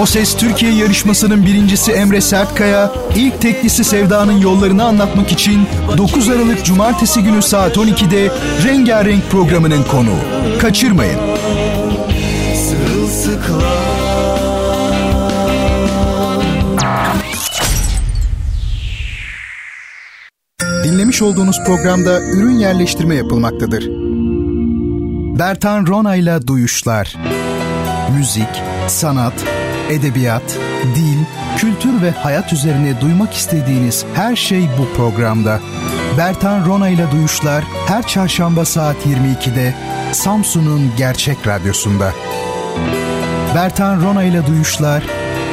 O Ses Türkiye yarışmasının birincisi Emre Sertkaya, ilk teklisi Sevda'nın yollarını anlatmak için 9 Aralık Cumartesi günü saat 12'de Rengarenk programının konuğu. Kaçırmayın. Dinlemiş olduğunuz programda ürün yerleştirme yapılmaktadır. Bertan Rona ile Duyuşlar Müzik, sanat, edebiyat, dil, kültür ve hayat üzerine duymak istediğiniz her şey bu programda. Bertan Rona ile Duyuşlar her çarşamba saat 22'de Samsun'un Gerçek Radyosu'nda. Bertan Rona ile Duyuşlar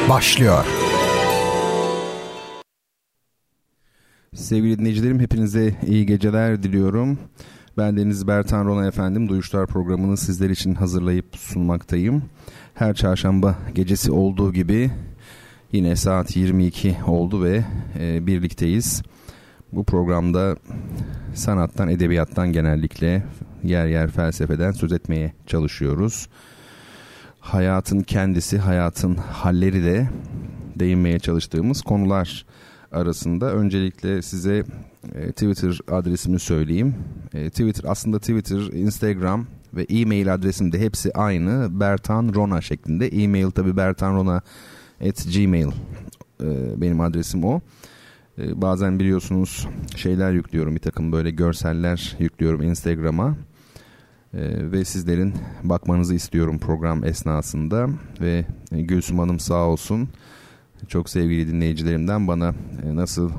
başlıyor. Sevgili dinleyicilerim hepinize iyi geceler diliyorum. Ben Deniz Bertan Rona efendim Duyuşlar programını sizler için hazırlayıp sunmaktayım. Her çarşamba gecesi olduğu gibi yine saat 22 oldu ve e, birlikteyiz. Bu programda sanattan, edebiyattan genellikle yer yer felsefeden söz etmeye çalışıyoruz. Hayatın kendisi, hayatın halleri de değinmeye çalıştığımız konular arasında öncelikle size e, Twitter adresimi söyleyeyim. E, Twitter aslında Twitter, Instagram ve e-mail adresim de hepsi aynı. Bertan Rona şeklinde. E-mail tabi bertanrona at gmail e, benim adresim o. E, bazen biliyorsunuz şeyler yüklüyorum bir takım böyle görseller yüklüyorum Instagram'a. E, ve sizlerin bakmanızı istiyorum program esnasında ve Gülsüm Hanım sağ olsun çok sevgili dinleyicilerimden bana e, nasıl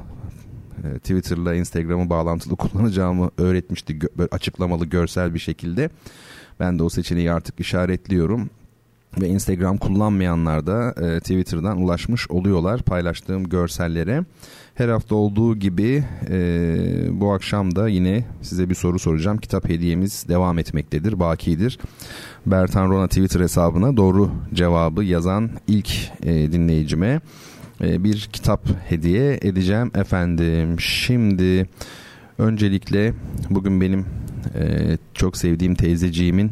e, Twitter'la Instagram'ı bağlantılı kullanacağımı öğretmişti böyle açıklamalı görsel bir şekilde. Ben de o seçeneği artık işaretliyorum ve Instagram kullanmayanlar da e, Twitter'dan ulaşmış oluyorlar paylaştığım görsellere. Her hafta olduğu gibi e, bu akşam da yine size bir soru soracağım. Kitap hediyemiz devam etmektedir, bakidir. Bertan Rona Twitter hesabına doğru cevabı yazan ilk e, dinleyicime e, bir kitap hediye edeceğim efendim. Şimdi öncelikle bugün benim e, çok sevdiğim teyzeciğimin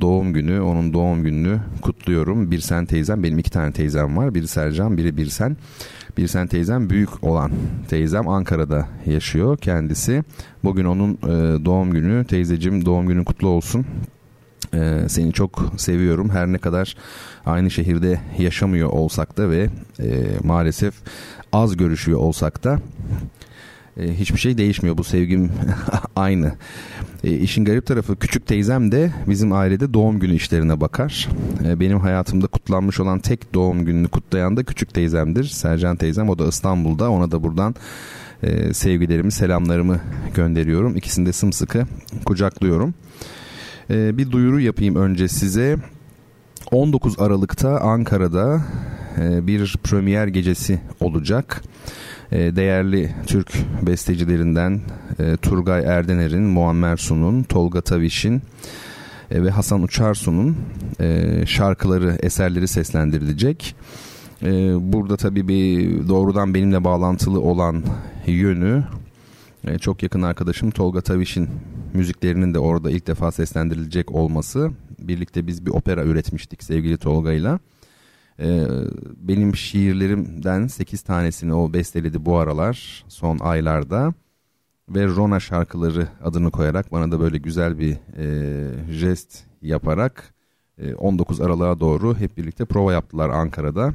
doğum günü. Onun doğum gününü kutluyorum. Bir sen teyzem benim iki tane teyzem var. Biri Sercan biri Birsen. Birsen teyzem büyük olan teyzem Ankara'da yaşıyor kendisi. Bugün onun e, doğum günü. Teyzecim doğum günün kutlu olsun. Ee, seni çok seviyorum. Her ne kadar aynı şehirde yaşamıyor olsak da ve e, maalesef az görüşüyor olsak da e, hiçbir şey değişmiyor. Bu sevgim aynı. E, işin garip tarafı küçük teyzem de bizim ailede doğum günü işlerine bakar. E, benim hayatımda kutlanmış olan tek doğum gününü kutlayan da küçük teyzemdir. Sercan teyzem o da İstanbul'da. Ona da buradan e, sevgilerimi, selamlarımı gönderiyorum. İkisini de sımsıkı kucaklıyorum. E, bir duyuru yapayım önce size. 19 Aralık'ta Ankara'da e, bir premier gecesi olacak. E, değerli Türk bestecilerinden e, Turgay Erdener'in, Muammer Sun'un, Tolga Taviş'in e, ve Hasan Uçarsu'nun şarkıları, eserleri seslendirilecek. Burada tabii bir doğrudan benimle bağlantılı olan yönü çok yakın arkadaşım Tolga Taviş'in müziklerinin de orada ilk defa seslendirilecek olması. Birlikte biz bir opera üretmiştik sevgili Tolga'yla. Ee, benim şiirlerimden 8 tanesini o besteledi bu aralar son aylarda. Ve Rona şarkıları adını koyarak bana da böyle güzel bir e, jest yaparak e, 19 Aralık'a doğru hep birlikte prova yaptılar Ankara'da.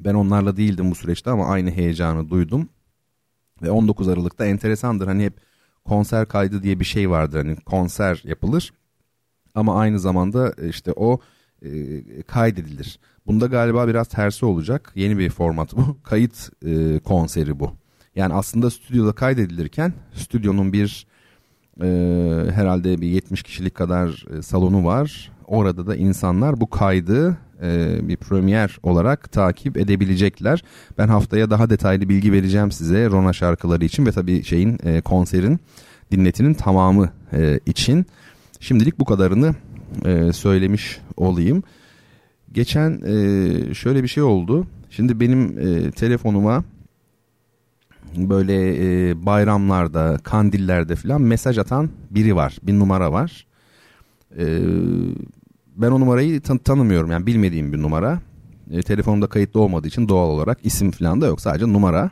Ben onlarla değildim bu süreçte ama aynı heyecanı duydum. Ve 19 Aralık'ta enteresandır hani hep konser kaydı diye bir şey vardır. Hani konser yapılır ama aynı zamanda işte o e, kaydedilir. Bunda galiba biraz tersi olacak. Yeni bir format bu. Kayıt e, konseri bu. Yani aslında stüdyoda kaydedilirken stüdyonun bir e, herhalde bir 70 kişilik kadar e, salonu var. Orada da insanlar bu kaydı e, bir premier olarak takip edebilecekler. Ben haftaya daha detaylı bilgi vereceğim size Rona şarkıları için ve tabii şeyin e, konserin dinletinin tamamı e, için. Şimdilik bu kadarını e, söylemiş olayım. Geçen e, şöyle bir şey oldu. Şimdi benim e, telefonuma böyle e, bayramlarda, kandillerde falan mesaj atan biri var. Bir numara var. E, ben o numarayı tan- tanımıyorum yani bilmediğim bir numara. E, telefonumda kayıtlı olmadığı için doğal olarak isim falan da yok sadece numara.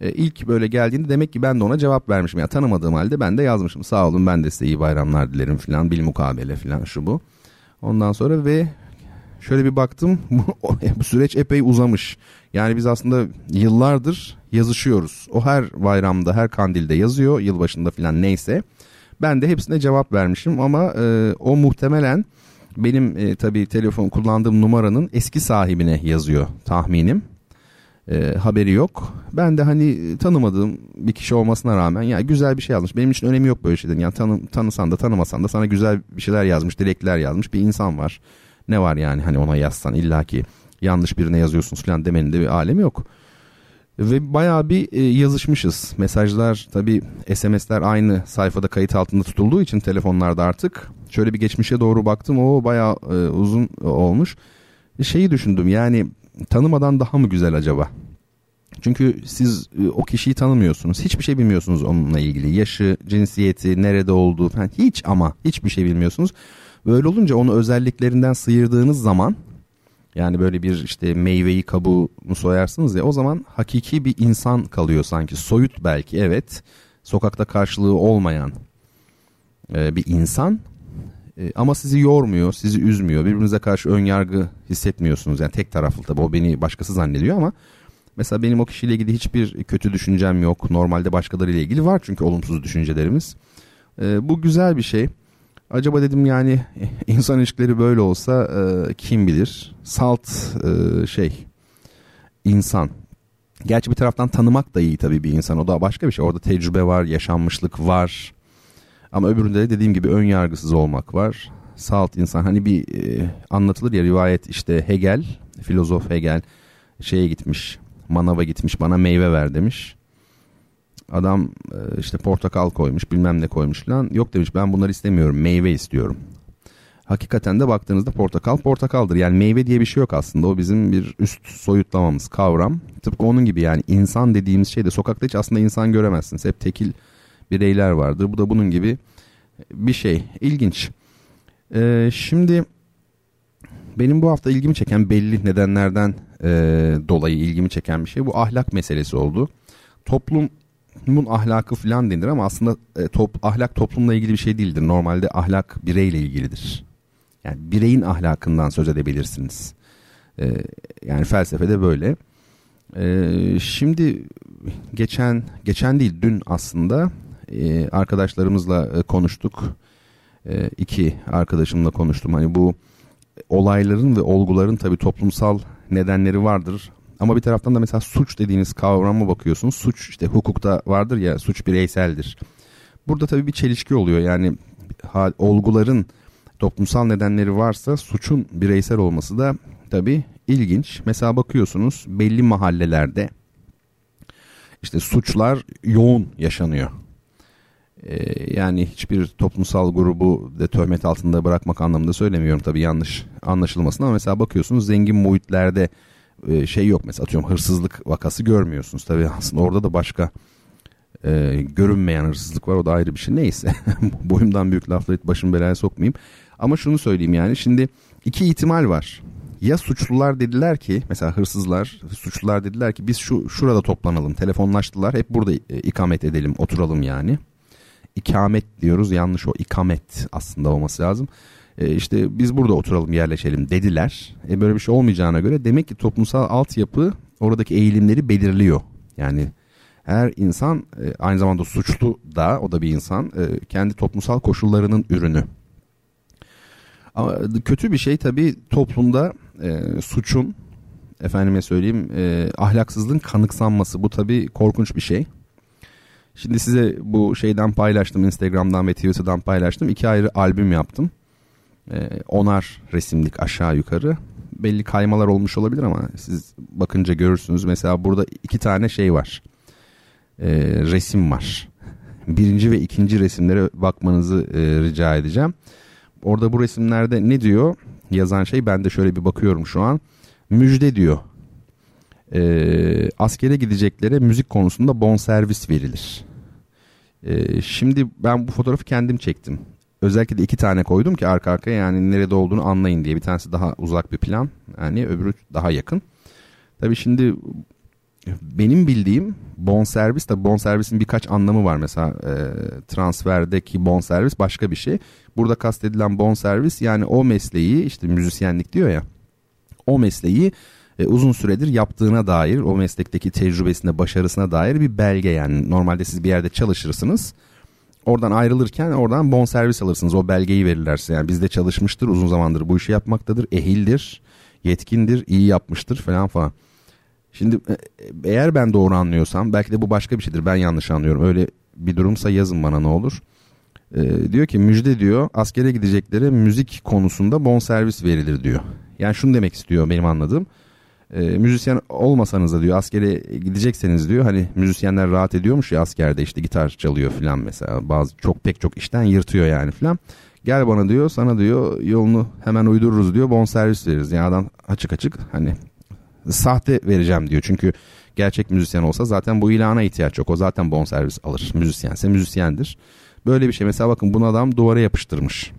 E, ilk böyle geldiğinde demek ki ben de ona cevap vermişim. Yani tanımadığım halde ben de yazmışım. Sağ olun ben de size iyi bayramlar dilerim falan bil mukabele falan şu bu. Ondan sonra ve şöyle bir baktım bu süreç epey uzamış. Yani biz aslında yıllardır yazışıyoruz. O her bayramda her kandilde yazıyor yılbaşında falan neyse. Ben de hepsine cevap vermişim ama e, o muhtemelen benim e, tabii telefon kullandığım numaranın eski sahibine yazıyor tahminim. E, haberi yok. Ben de hani tanımadığım bir kişi olmasına rağmen ya güzel bir şey yazmış. Benim için önemi yok böyle şeylerin. Yani tanı, tanısan da tanımasan da sana güzel bir şeyler yazmış, dilekler yazmış bir insan var. Ne var yani hani ona yazsan illaki yanlış birine yazıyorsunuz falan demenin de bir alemi yok. Ve bayağı bir e, yazışmışız. Mesajlar tabii SMS'ler aynı sayfada kayıt altında tutulduğu için telefonlarda artık. Şöyle bir geçmişe doğru baktım. O bayağı e, uzun olmuş. Şeyi düşündüm yani tanımadan daha mı güzel acaba? Çünkü siz e, o kişiyi tanımıyorsunuz. Hiçbir şey bilmiyorsunuz onunla ilgili. Yaşı, cinsiyeti, nerede olduğu falan hiç ama hiçbir şey bilmiyorsunuz. Böyle olunca onu özelliklerinden sıyırdığınız zaman yani böyle bir işte meyveyi kabuğunu soyarsınız ya o zaman hakiki bir insan kalıyor sanki. Soyut belki evet. Sokakta karşılığı olmayan e, bir insan e, ama sizi yormuyor, sizi üzmüyor. Birbirinize karşı ön yargı hissetmiyorsunuz. Yani tek taraflı tabii o beni başkası zannediyor ama mesela benim o kişiyle ilgili hiçbir kötü düşüncem yok. Normalde başkalarıyla ilgili var çünkü olumsuz düşüncelerimiz. E, bu güzel bir şey. Acaba dedim yani insan ilişkileri böyle olsa e, kim bilir? Salt e, şey insan. Gerçi bir taraftan tanımak da iyi tabii bir insan. O da başka bir şey. Orada tecrübe var, yaşanmışlık var. Ama öbüründe de dediğim gibi ön yargısız olmak var. Salt insan. Hani bir e, anlatılır ya rivayet işte Hegel, filozof Hegel şeye gitmiş. Manava gitmiş bana meyve ver demiş. Adam e, işte portakal koymuş bilmem ne koymuş falan. Yok demiş ben bunları istemiyorum meyve istiyorum. Hakikaten de baktığınızda portakal portakaldır. Yani meyve diye bir şey yok aslında. O bizim bir üst soyutlamamız kavram. Tıpkı onun gibi yani insan dediğimiz şey de sokakta hiç aslında insan göremezsiniz. Hep tekil bireyler vardır. Bu da bunun gibi bir şey. İlginç. Ee, şimdi benim bu hafta ilgimi çeken belli nedenlerden e, dolayı ilgimi çeken bir şey bu ahlak meselesi oldu. Toplum toplumun ahlakı falan denir ama aslında e, top, ahlak toplumla ilgili bir şey değildir. Normalde ahlak bireyle ilgilidir. Yani bireyin ahlakından söz edebilirsiniz. E, yani felsefede böyle. E, şimdi geçen geçen değil dün aslında e, arkadaşlarımızla e, konuştuk. E, iki arkadaşımla konuştum. Hani bu olayların ve olguların tabii toplumsal nedenleri vardır. Ama bir taraftan da mesela suç dediğiniz kavrama bakıyorsunuz. Suç işte hukukta vardır ya suç bireyseldir. Burada tabii bir çelişki oluyor. Yani olguların toplumsal nedenleri varsa suçun bireysel olması da tabii ilginç. Mesela bakıyorsunuz belli mahallelerde işte suçlar yoğun yaşanıyor. Ee, yani hiçbir toplumsal grubu de töhmet altında bırakmak anlamında söylemiyorum tabii yanlış anlaşılmasın ama mesela bakıyorsunuz zengin muhitlerde e, şey yok mesela atıyorum hırsızlık vakası görmüyorsunuz. Tabii aslında orada da başka e, görünmeyen hırsızlık var o da ayrı bir şey. Neyse boyumdan büyük lafla başım belaya sokmayayım. Ama şunu söyleyeyim yani şimdi iki ihtimal var. Ya suçlular dediler ki mesela hırsızlar suçlular dediler ki biz şu şurada toplanalım telefonlaştılar hep burada e, ikamet edelim oturalım yani. İkamet diyoruz yanlış o ikamet aslında olması lazım e, işte biz burada oturalım yerleşelim dediler. E, böyle bir şey olmayacağına göre demek ki toplumsal altyapı oradaki eğilimleri belirliyor. Yani her insan e, aynı zamanda suçlu da o da bir insan e, kendi toplumsal koşullarının ürünü. Ama kötü bir şey tabii toplumda e, suçun efendime söyleyeyim e, ahlaksızlığın kanıksanması bu tabii korkunç bir şey. Şimdi size bu şeyden paylaştım Instagram'dan ve Twitter'dan paylaştım. İki ayrı albüm yaptım. Ee, onar resimlik aşağı yukarı. Belli kaymalar olmuş olabilir ama siz bakınca görürsünüz. Mesela burada iki tane şey var. Ee, resim var. Birinci ve ikinci resimlere bakmanızı e, rica edeceğim. Orada bu resimlerde ne diyor? Yazan şey ben de şöyle bir bakıyorum şu an. Müjde diyor e, askere gideceklere müzik konusunda bon servis verilir. E, şimdi ben bu fotoğrafı kendim çektim. Özellikle de iki tane koydum ki arka arkaya yani nerede olduğunu anlayın diye. Bir tanesi daha uzak bir plan yani öbürü daha yakın. Tabii şimdi benim bildiğim bon servis de bon servisin birkaç anlamı var mesela e, transferdeki bon servis başka bir şey. Burada kastedilen bon servis yani o mesleği işte müzisyenlik diyor ya o mesleği e, uzun süredir yaptığına dair o meslekteki tecrübesine başarısına dair bir belge yani normalde siz bir yerde çalışırsınız oradan ayrılırken oradan bon servis alırsınız o belgeyi verirler size yani bizde çalışmıştır uzun zamandır bu işi yapmaktadır ehildir yetkindir iyi yapmıştır falan falan. Şimdi e, eğer ben doğru anlıyorsam belki de bu başka bir şeydir ben yanlış anlıyorum öyle bir durumsa yazın bana ne olur. Ee, diyor ki müjde diyor askere gideceklere müzik konusunda bon servis verilir diyor. Yani şunu demek istiyor benim anladığım e, müzisyen olmasanız da diyor askere gidecekseniz diyor hani müzisyenler rahat ediyormuş ya askerde işte gitar çalıyor filan mesela bazı çok pek çok işten yırtıyor yani filan. Gel bana diyor sana diyor yolunu hemen uydururuz diyor bon servis veririz. Yani adam açık açık hani sahte vereceğim diyor. Çünkü gerçek müzisyen olsa zaten bu ilana ihtiyaç yok. O zaten bon servis alır. Müzisyense müzisyendir. Böyle bir şey mesela bakın bunu adam duvara yapıştırmış.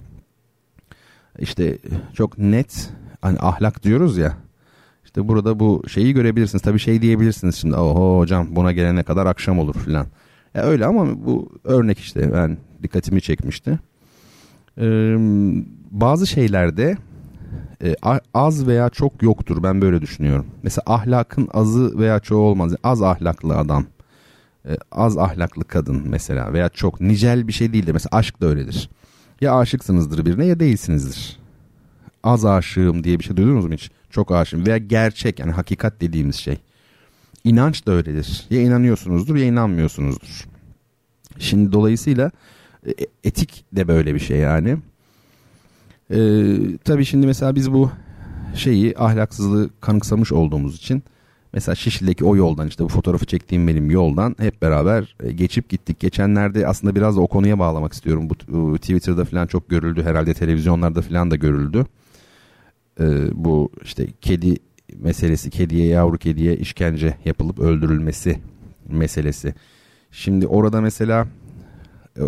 İşte çok net hani ahlak diyoruz ya işte burada bu şeyi görebilirsiniz. Tabii şey diyebilirsiniz şimdi. Oho hocam buna gelene kadar akşam olur filan. Ya öyle ama bu örnek işte ben dikkatimi çekmişti. Ee, bazı şeylerde e, az veya çok yoktur ben böyle düşünüyorum. Mesela ahlakın azı veya çoğu olmaz. Az ahlaklı adam, e, az ahlaklı kadın mesela veya çok nicel bir şey değildir. Mesela aşk da öyledir. Ya aşıksınızdır birine ya değilsinizdir. Az aşığım diye bir şey duydunuz mu hiç? Çok aşığım veya gerçek yani hakikat dediğimiz şey. İnanç da öyledir. Ya inanıyorsunuzdur ya inanmıyorsunuzdur. Şimdi dolayısıyla e, etik de böyle bir şey yani. Ee, tabii şimdi mesela biz bu şeyi ahlaksızlığı kanıksamış olduğumuz için mesela Şişli'deki o yoldan işte bu fotoğrafı çektiğim benim yoldan hep beraber e, geçip gittik. Geçenlerde aslında biraz da o konuya bağlamak istiyorum. Bu Twitter'da falan çok görüldü herhalde televizyonlarda falan da görüldü e, bu işte kedi meselesi kediye yavru kediye işkence yapılıp öldürülmesi meselesi. Şimdi orada mesela e,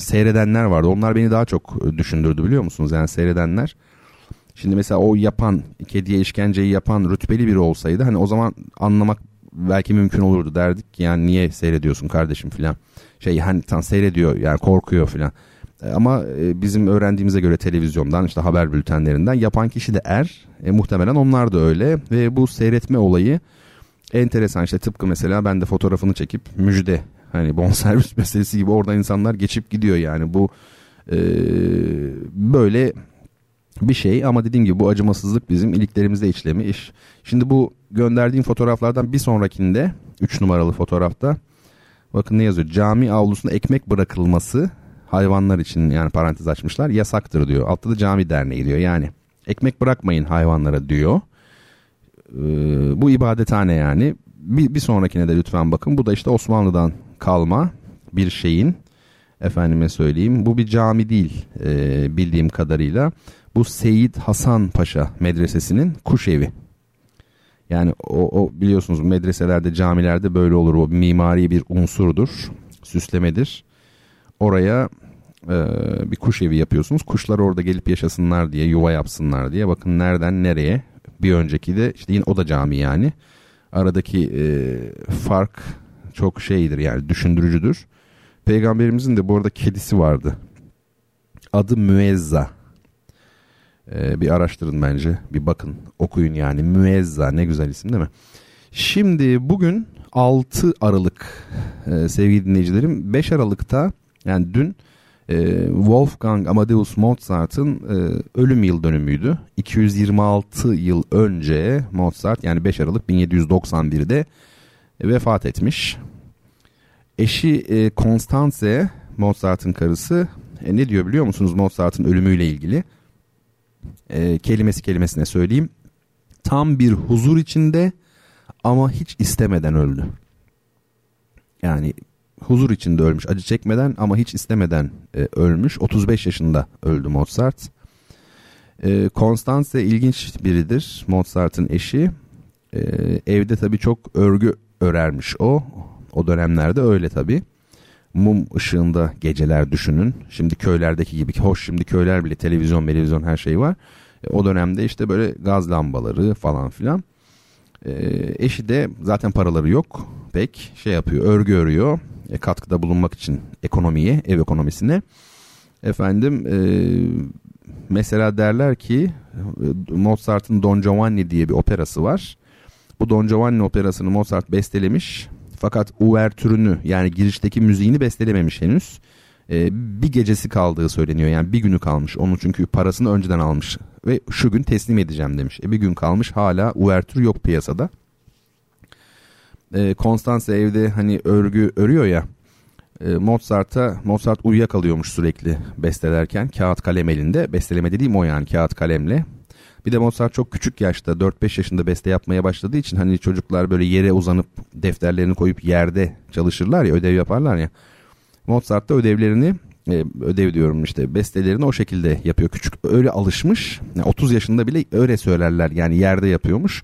seyredenler vardı. Onlar beni daha çok düşündürdü biliyor musunuz? Yani seyredenler. Şimdi mesela o yapan kediye işkenceyi yapan rütbeli biri olsaydı hani o zaman anlamak belki mümkün olurdu derdik yani niye seyrediyorsun kardeşim filan. Şey hani tam seyrediyor yani korkuyor filan. E, ama e, bizim öğrendiğimize göre televizyondan işte haber bültenlerinden yapan kişi de er. E, muhtemelen onlar da öyle. Ve bu seyretme olayı enteresan. İşte tıpkı mesela ben de fotoğrafını çekip müjde hani bonservis meselesi gibi oradan insanlar geçip gidiyor yani. Bu e, böyle bir şey. Ama dediğim gibi bu acımasızlık bizim iliklerimizde işlemiş. Şimdi bu gönderdiğim fotoğraflardan bir sonrakinde 3 numaralı fotoğrafta bakın ne yazıyor? Cami avlusuna ekmek bırakılması hayvanlar için yani parantez açmışlar yasaktır diyor. Altta da cami derneği diyor. Yani ekmek bırakmayın hayvanlara diyor. Ee, bu ibadethane yani. Bir, bir sonrakine de lütfen bakın. Bu da işte Osmanlı'dan kalma bir şeyin efendime söyleyeyim. Bu bir cami değil e, bildiğim kadarıyla. Bu Seyit Hasan Paşa medresesinin kuş evi. Yani o, o biliyorsunuz medreselerde camilerde böyle olur. O mimari bir unsurdur. Süslemedir. Oraya e, bir kuş evi yapıyorsunuz. Kuşlar orada gelip yaşasınlar diye, yuva yapsınlar diye. Bakın nereden nereye. Bir önceki de işte yine o da cami yani. Aradaki e, fark çok şeydir yani düşündürücüdür. Peygamberimizin de bu arada kedisi vardı. Adı Müezza. Ee, bir araştırın bence. Bir bakın. Okuyun yani. Müezza. Ne güzel isim değil mi? Şimdi bugün 6 Aralık e, sevgili dinleyicilerim. 5 Aralık'ta yani dün e, Wolfgang Amadeus Mozart'ın e, ölüm yıl dönümüydü. 226 yıl önce Mozart yani 5 Aralık 1791'de vefat etmiş. Eşi e, Constance Mozart'ın karısı e, ne diyor biliyor musunuz Mozart'ın ölümüyle ilgili? E, kelimesi kelimesine söyleyeyim. Tam bir huzur içinde ama hiç istemeden öldü. Yani huzur içinde ölmüş, acı çekmeden ama hiç istemeden e, ölmüş. 35 yaşında öldü Mozart. E, Constance ilginç biridir. Mozart'ın eşi. E, evde tabii çok örgü örermiş o. O dönemlerde öyle tabii. Mum ışığında geceler düşünün. Şimdi köylerdeki gibi. Hoş şimdi köyler bile televizyon, televizyon her şey var. E, o dönemde işte böyle gaz lambaları falan filan. E, eşi de zaten paraları yok pek şey yapıyor örgü örüyor e, katkıda bulunmak için ekonomiye ev ekonomisine. Efendim e, mesela derler ki e, Mozart'ın Don Giovanni diye bir operası var. Bu Don Giovanni operasını Mozart bestelemiş fakat uvertürünü yani girişteki müziğini bestelememiş henüz. E, bir gecesi kaldığı söyleniyor yani bir günü kalmış. Onun çünkü parasını önceden almış ve şu gün teslim edeceğim demiş. E, bir gün kalmış hala uvertür yok piyasada e, Constance evde hani örgü örüyor ya e, Mozart'a Mozart uyuyakalıyormuş sürekli bestelerken kağıt kalem elinde. Besteleme dediğim o yani kağıt kalemle. Bir de Mozart çok küçük yaşta 4-5 yaşında beste yapmaya başladığı için hani çocuklar böyle yere uzanıp defterlerini koyup yerde çalışırlar ya ödev yaparlar ya. Mozart da ödevlerini e, ödev diyorum işte bestelerini o şekilde yapıyor. Küçük öyle alışmış yani 30 yaşında bile öyle söylerler. Yani yerde yapıyormuş.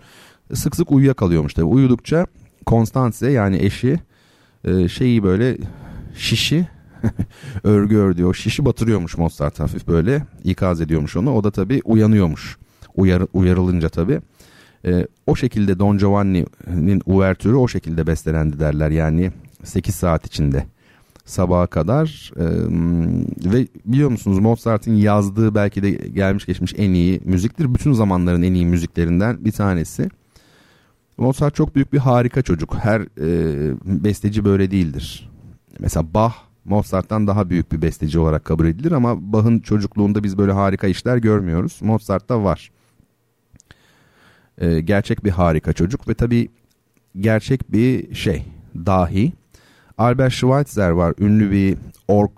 Sık sık uyuyakalıyormuş tabi uyudukça Konstance yani eşi e, şeyi böyle şişi örgü ördüğü o şişi batırıyormuş Mozart hafif böyle ikaz ediyormuş onu. O da tabi uyanıyormuş Uyar, uyarılınca tabi. E, o şekilde Don Giovanni'nin uvertürü o şekilde bestelendi derler yani 8 saat içinde sabaha kadar e, ve biliyor musunuz Mozart'ın yazdığı belki de gelmiş geçmiş en iyi müziktir. Bütün zamanların en iyi müziklerinden bir tanesi. Mozart çok büyük bir harika çocuk. Her e, besteci böyle değildir. Mesela Bach Mozart'tan daha büyük bir besteci olarak kabul edilir ama Bach'ın çocukluğunda biz böyle harika işler görmüyoruz. Mozart'ta var. E, gerçek bir harika çocuk ve tabii gerçek bir şey, dahi. Albert Schweitzer var, ünlü bir ork,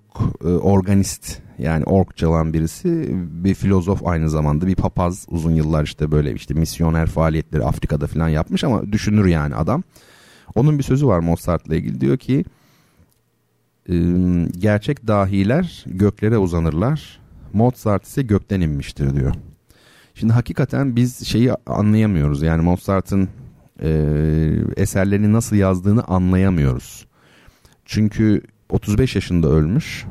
e, organist yani ork çalan birisi bir filozof aynı zamanda bir papaz uzun yıllar işte böyle işte misyoner faaliyetleri Afrika'da falan yapmış ama düşünür yani adam. Onun bir sözü var Mozart'la ilgili diyor ki gerçek dahiler göklere uzanırlar Mozart ise gökten inmiştir diyor. Şimdi hakikaten biz şeyi anlayamıyoruz yani Mozart'ın e, eserlerini nasıl yazdığını anlayamıyoruz. Çünkü 35 yaşında ölmüş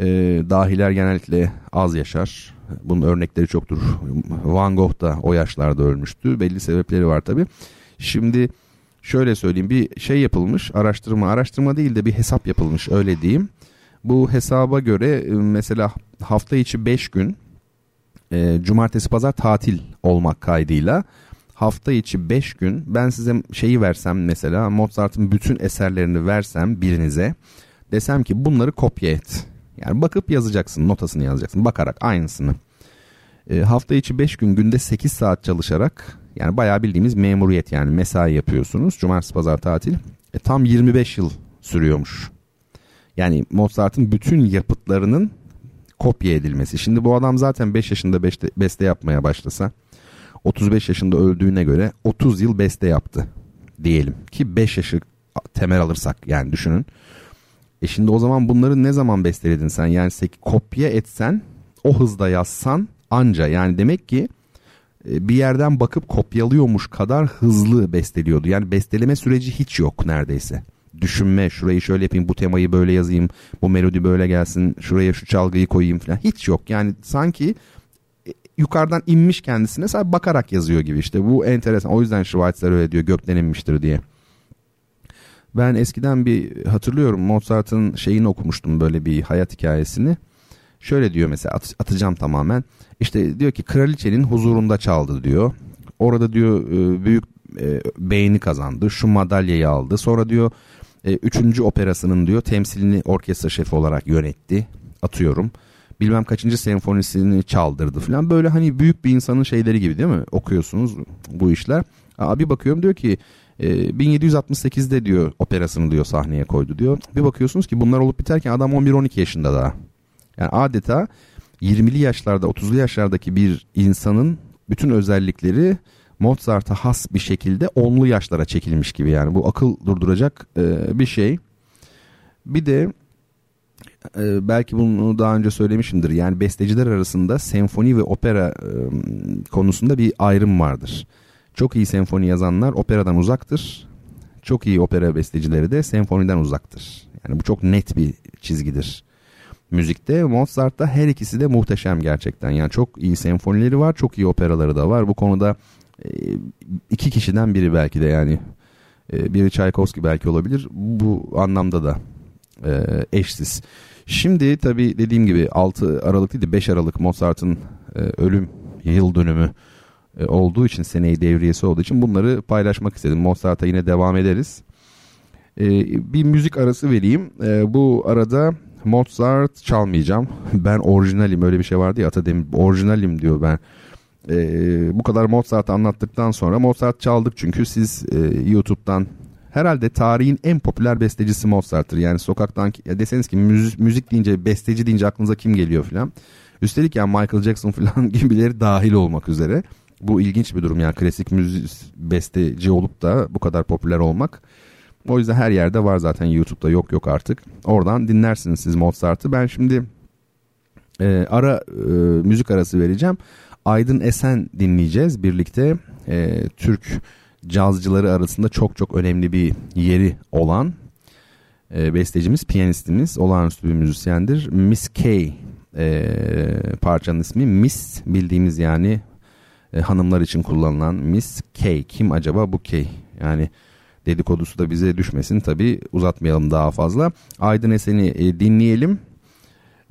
e, dahiler genellikle az yaşar. Bunun örnekleri çoktur. Van Gogh da o yaşlarda ölmüştü. Belli sebepleri var tabi. Şimdi şöyle söyleyeyim bir şey yapılmış araştırma araştırma değil de bir hesap yapılmış öyle diyeyim. Bu hesaba göre e, mesela hafta içi 5 gün e, cumartesi pazar tatil olmak kaydıyla hafta içi 5 gün ben size şeyi versem mesela Mozart'ın bütün eserlerini versem birinize desem ki bunları kopya et. Yani bakıp yazacaksın, notasını yazacaksın. Bakarak aynısını. E, hafta içi 5 gün günde 8 saat çalışarak yani bayağı bildiğimiz memuriyet yani mesai yapıyorsunuz. Cumartesi pazar tatil. E, tam 25 yıl sürüyormuş. Yani Mozart'ın bütün yapıtlarının kopya edilmesi. Şimdi bu adam zaten 5 yaşında beste, beste yapmaya başlasa 35 yaşında öldüğüne göre 30 yıl beste yaptı diyelim ki 5 yaşı temel alırsak yani düşünün. E şimdi o zaman bunları ne zaman besteledin sen? Yani kopya etsen o hızda yazsan anca yani demek ki e, bir yerden bakıp kopyalıyormuş kadar hızlı besteliyordu. Yani besteleme süreci hiç yok neredeyse. Düşünme şurayı şöyle yapayım bu temayı böyle yazayım bu melodi böyle gelsin şuraya şu çalgıyı koyayım falan hiç yok. Yani sanki e, yukarıdan inmiş kendisine sadece bakarak yazıyor gibi işte bu enteresan o yüzden Schweitzer öyle diyor gökten inmiştir diye. Ben eskiden bir hatırlıyorum Mozart'ın şeyini okumuştum böyle bir hayat hikayesini. Şöyle diyor mesela at, atacağım tamamen. İşte diyor ki kraliçenin huzurunda çaldı diyor. Orada diyor e, büyük e, beğeni kazandı. Şu madalyayı aldı. Sonra diyor e, üçüncü operasının diyor temsilini orkestra şefi olarak yönetti. Atıyorum. Bilmem kaçıncı senfonisini çaldırdı falan. Böyle hani büyük bir insanın şeyleri gibi değil mi? Okuyorsunuz bu işler. Abi bakıyorum diyor ki E, 1768'de diyor operasını diyor sahneye koydu diyor. Bir bakıyorsunuz ki bunlar olup biterken adam 11-12 yaşında daha. Yani adeta 20'li yaşlarda 30'lu yaşlardaki bir insanın bütün özellikleri Mozart'a has bir şekilde onlu yaşlara çekilmiş gibi yani bu akıl durduracak e, bir şey. Bir de e, belki bunu daha önce söylemişimdir yani besteciler arasında senfoni ve opera e, konusunda bir ayrım vardır. Çok iyi senfoni yazanlar operadan uzaktır. Çok iyi opera bestecileri de senfoniden uzaktır. Yani bu çok net bir çizgidir. Müzikte Mozart'ta her ikisi de muhteşem gerçekten. Yani çok iyi senfonileri var, çok iyi operaları da var. Bu konuda e, iki kişiden biri belki de yani. E, biri Tchaikovsky belki olabilir. Bu anlamda da e, eşsiz. Şimdi tabii dediğim gibi 6 Aralık değil de 5 Aralık Mozart'ın ölüm yıl dönümü olduğu için seneyi devriyesi olduğu için bunları paylaşmak istedim. Mozart'a yine devam ederiz. bir müzik arası vereyim. bu arada Mozart çalmayacağım. Ben orijinalim öyle bir şey vardı ya Atademir orijinalim diyor ben. Bu kadar Mozart anlattıktan sonra Mozart çaldık çünkü siz e, YouTube'dan herhalde tarihin en popüler bestecisi Mozart'tır. Yani sokaktan ya deseniz ki müzik, müzik deyince besteci deyince aklınıza kim geliyor filan. Üstelik yani Michael Jackson falan gibileri dahil olmak üzere. Bu ilginç bir durum yani klasik müzik besteci olup da bu kadar popüler olmak. O yüzden her yerde var zaten YouTube'da yok yok artık. Oradan dinlersiniz siz Mozart'ı. Ben şimdi e, ara e, müzik arası vereceğim. Aydın Esen dinleyeceğiz birlikte. E, Türk cazcıları arasında çok çok önemli bir yeri olan e, bestecimiz, piyanistimiz, olağanüstü bir müzisyendir. Miss K e, parçanın ismi. Miss bildiğimiz yani e, hanımlar için kullanılan Miss K. Kim acaba bu K? Yani dedikodusu da bize düşmesin tabi uzatmayalım daha fazla. Aydın Esen'i e, dinleyelim.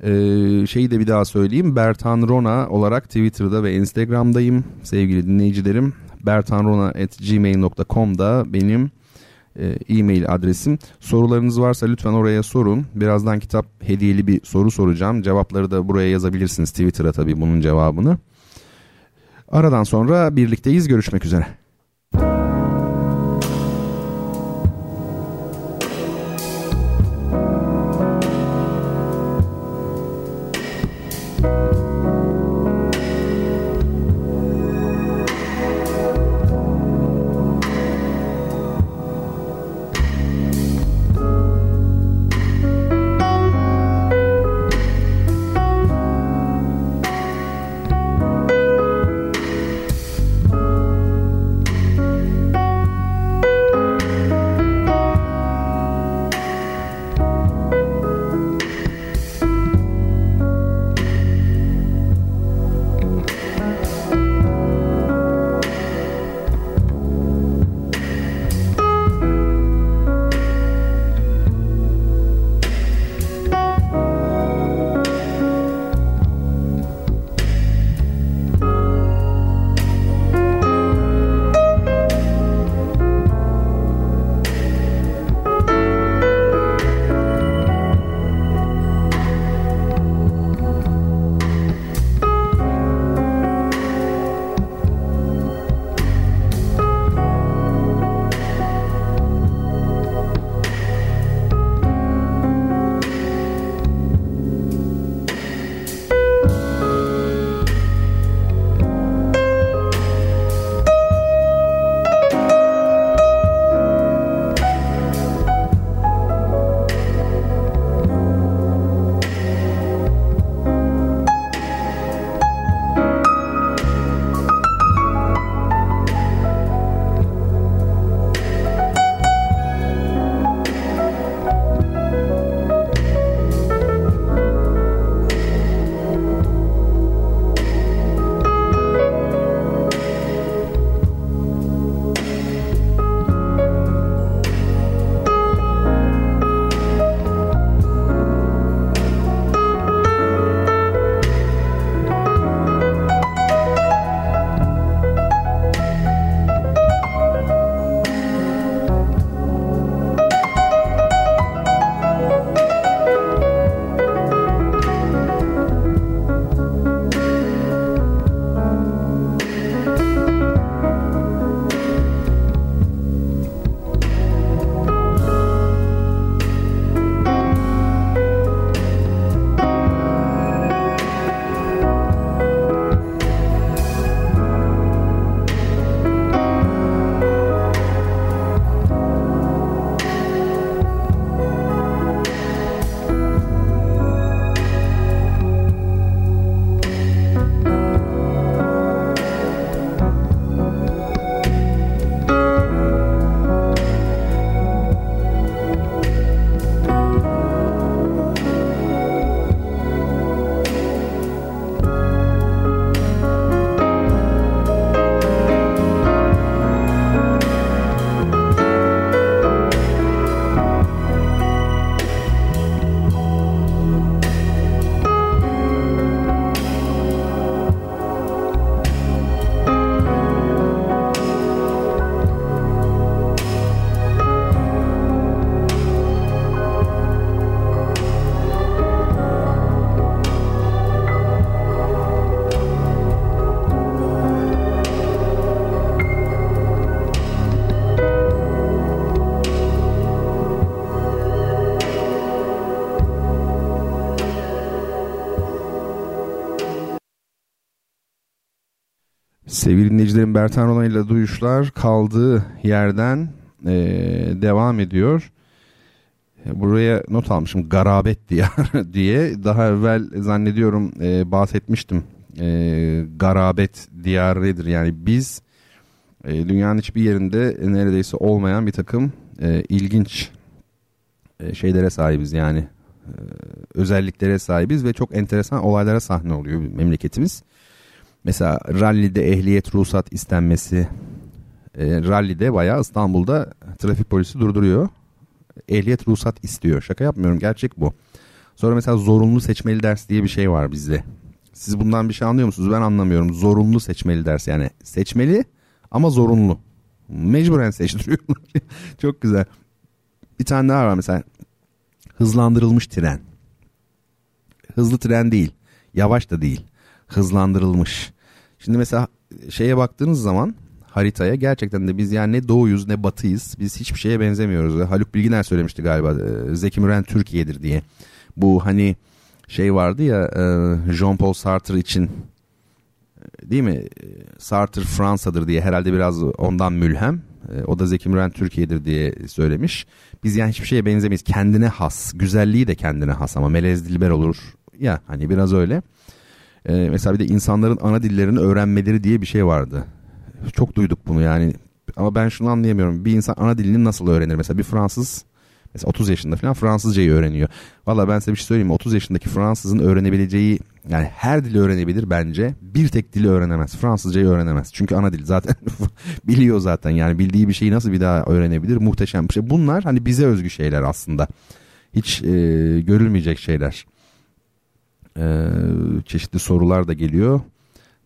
Ee, şeyi de bir daha söyleyeyim. Bertan Rona olarak Twitter'da ve Instagram'dayım sevgili dinleyicilerim. bertanrona.gmail.com'da benim e, e-mail adresim. Sorularınız varsa lütfen oraya sorun. Birazdan kitap hediyeli bir soru soracağım. Cevapları da buraya yazabilirsiniz Twitter'a tabii bunun cevabını. Aradan sonra birlikteyiz. Görüşmek üzere. Sevgili dinleyicilerim Bertan Rona ile Duyuşlar kaldığı yerden e, devam ediyor. Buraya not almışım garabet diyar diye daha evvel zannediyorum e, bahsetmiştim. E, garabet diyarıdır yani biz e, dünyanın hiçbir yerinde neredeyse olmayan bir takım e, ilginç e, şeylere sahibiz yani e, özelliklere sahibiz ve çok enteresan olaylara sahne oluyor memleketimiz. Mesela rallide ehliyet ruhsat istenmesi. E, rallide bayağı İstanbul'da trafik polisi durduruyor. Ehliyet ruhsat istiyor. Şaka yapmıyorum gerçek bu. Sonra mesela zorunlu seçmeli ders diye bir şey var bizde. Siz bundan bir şey anlıyor musunuz? Ben anlamıyorum. Zorunlu seçmeli ders yani seçmeli ama zorunlu. Mecburen seçtiriyorlar. Çok güzel. Bir tane daha var mesela. Hızlandırılmış tren. Hızlı tren değil. Yavaş da değil. Hızlandırılmış. Şimdi mesela şeye baktığınız zaman haritaya gerçekten de biz yani ne doğuyuz ne batıyız. Biz hiçbir şeye benzemiyoruz. Haluk Bilginer söylemişti galiba e, Zeki Müren Türkiye'dir diye. Bu hani şey vardı ya e, Jean-Paul Sartre için e, değil mi? Sartre Fransa'dır diye herhalde biraz ondan mülhem. O da Zeki Müren Türkiye'dir diye söylemiş. Biz yani hiçbir şeye benzemeyiz. Kendine has. Güzelliği de kendine has ama melez dilber olur. Ya hani biraz öyle. Ee, mesela bir de insanların ana dillerini öğrenmeleri diye bir şey vardı. Çok duyduk bunu yani. Ama ben şunu anlayamıyorum. Bir insan ana dilini nasıl öğrenir? Mesela bir Fransız mesela 30 yaşında falan Fransızcayı öğreniyor. Valla ben size bir şey söyleyeyim mi? 30 yaşındaki Fransızın öğrenebileceği yani her dili öğrenebilir bence. Bir tek dili öğrenemez. Fransızcayı öğrenemez. Çünkü ana dil zaten biliyor zaten. Yani bildiği bir şeyi nasıl bir daha öğrenebilir? Muhteşem bir şey. Bunlar hani bize özgü şeyler aslında. Hiç e, görülmeyecek şeyler e, çeşitli sorular da geliyor.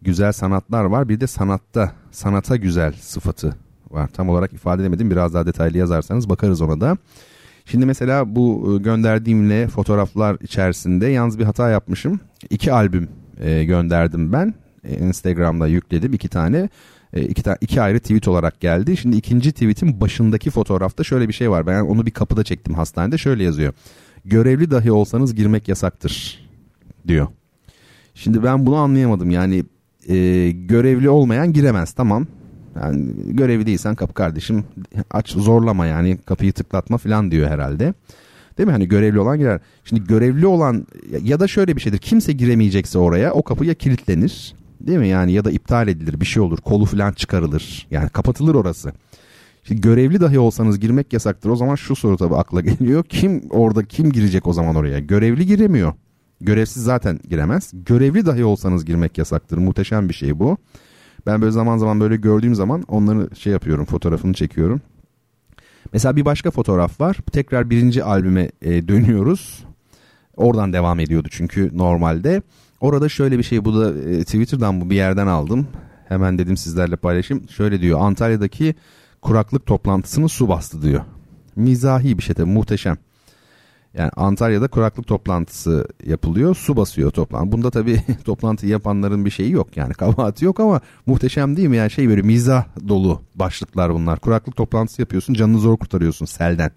Güzel sanatlar var. Bir de sanatta, sanata güzel sıfatı var. Tam olarak ifade edemedim. Biraz daha detaylı yazarsanız bakarız ona da. Şimdi mesela bu e, gönderdiğimle fotoğraflar içerisinde yalnız bir hata yapmışım. İki albüm e, gönderdim ben. E, Instagram'da yükledim iki tane. E, iki, ta iki ayrı tweet olarak geldi. Şimdi ikinci tweetin başındaki fotoğrafta şöyle bir şey var. Ben onu bir kapıda çektim hastanede. Şöyle yazıyor. Görevli dahi olsanız girmek yasaktır diyor. Şimdi ben bunu anlayamadım. Yani e, görevli olmayan giremez tamam. Yani görevi değilsen kapı kardeşim aç zorlama yani kapıyı tıklatma falan diyor herhalde. Değil mi? Hani görevli olan girer. Şimdi görevli olan ya da şöyle bir şeydir. Kimse giremeyecekse oraya o kapı ya kilitlenir. Değil mi? Yani ya da iptal edilir bir şey olur. Kolu falan çıkarılır. Yani kapatılır orası. Şimdi görevli dahi olsanız girmek yasaktır. O zaman şu soru tabii akla geliyor. Kim orada kim girecek o zaman oraya? Görevli giremiyor. Görevsiz zaten giremez. Görevli dahi olsanız girmek yasaktır. Muhteşem bir şey bu. Ben böyle zaman zaman böyle gördüğüm zaman onları şey yapıyorum fotoğrafını çekiyorum. Mesela bir başka fotoğraf var. Tekrar birinci albüme e, dönüyoruz. Oradan devam ediyordu çünkü normalde. Orada şöyle bir şey bu da e, Twitter'dan bu bir yerden aldım. Hemen dedim sizlerle paylaşayım. Şöyle diyor Antalya'daki kuraklık toplantısını su bastı diyor. Mizahi bir şey tabii muhteşem. Yani Antalya'da kuraklık toplantısı yapılıyor. Su basıyor toplantı. Bunda tabii toplantı yapanların bir şeyi yok yani. Kabahati yok ama muhteşem değil mi? Yani şey böyle mizah dolu başlıklar bunlar. Kuraklık toplantısı yapıyorsun. Canını zor kurtarıyorsun selden.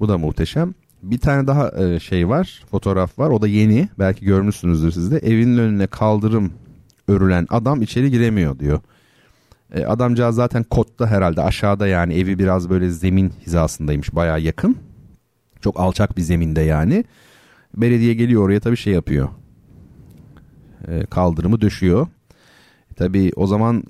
Bu da muhteşem. Bir tane daha e, şey var. Fotoğraf var. O da yeni. Belki görmüşsünüzdür siz de. Evinin önüne kaldırım örülen adam içeri giremiyor diyor. E, adamcağız zaten kotta herhalde aşağıda yani evi biraz böyle zemin hizasındaymış. Baya yakın çok alçak bir zeminde yani. Belediye geliyor oraya tabii şey yapıyor. E, kaldırımı döşüyor. E, tabii o zaman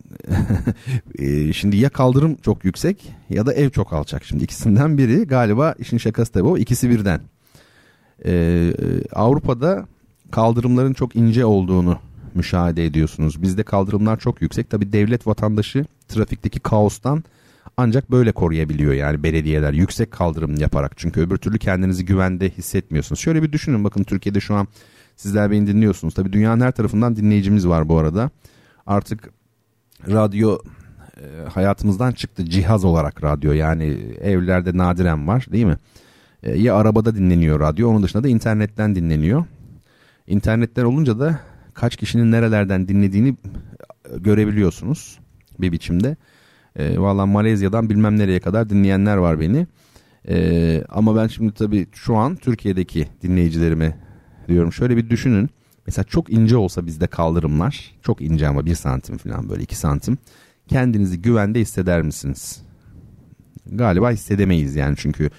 e, şimdi ya kaldırım çok yüksek ya da ev çok alçak. Şimdi ikisinden biri galiba işin şakası tabii o ikisi birden. E, Avrupa'da kaldırımların çok ince olduğunu müşahede ediyorsunuz. Bizde kaldırımlar çok yüksek. Tabii devlet vatandaşı trafikteki kaostan ancak böyle koruyabiliyor yani belediyeler yüksek kaldırım yaparak. Çünkü öbür türlü kendinizi güvende hissetmiyorsunuz. Şöyle bir düşünün bakın Türkiye'de şu an sizler beni dinliyorsunuz. Tabii dünyanın her tarafından dinleyicimiz var bu arada. Artık radyo e, hayatımızdan çıktı cihaz olarak radyo yani evlerde nadiren var değil mi? E, ya arabada dinleniyor radyo onun dışında da internetten dinleniyor. İnternetten olunca da kaç kişinin nerelerden dinlediğini görebiliyorsunuz bir biçimde. E, Valla Malezya'dan bilmem nereye kadar dinleyenler var beni. E, ama ben şimdi tabii şu an Türkiye'deki dinleyicilerime diyorum şöyle bir düşünün. Mesela çok ince olsa bizde kaldırımlar çok ince ama bir santim falan böyle iki santim kendinizi güvende hisseder misiniz? Galiba hissedemeyiz yani çünkü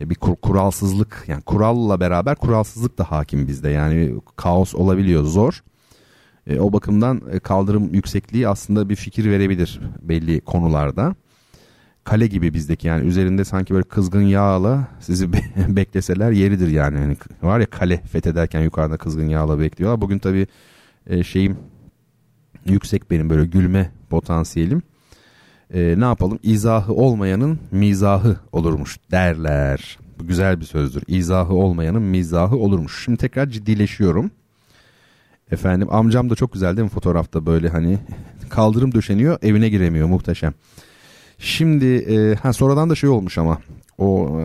e, bir kur, kuralsızlık yani kuralla beraber kuralsızlık da hakim bizde yani kaos olabiliyor zor. E, o bakımdan e, kaldırım yüksekliği aslında bir fikir verebilir belli konularda. Kale gibi bizdeki yani üzerinde sanki böyle kızgın yağla sizi be- bekleseler yeridir yani. yani. Var ya kale fethederken yukarıda kızgın yağla bekliyorlar. Bugün tabii e, şeyim yüksek benim böyle gülme potansiyelim. E, ne yapalım izahı olmayanın mizahı olurmuş derler. Bu güzel bir sözdür. İzahı olmayanın mizahı olurmuş. Şimdi tekrar ciddileşiyorum. Efendim amcam da çok güzel değil mi fotoğrafta böyle hani kaldırım döşeniyor evine giremiyor muhteşem. Şimdi e, ha sonradan da şey olmuş ama o e,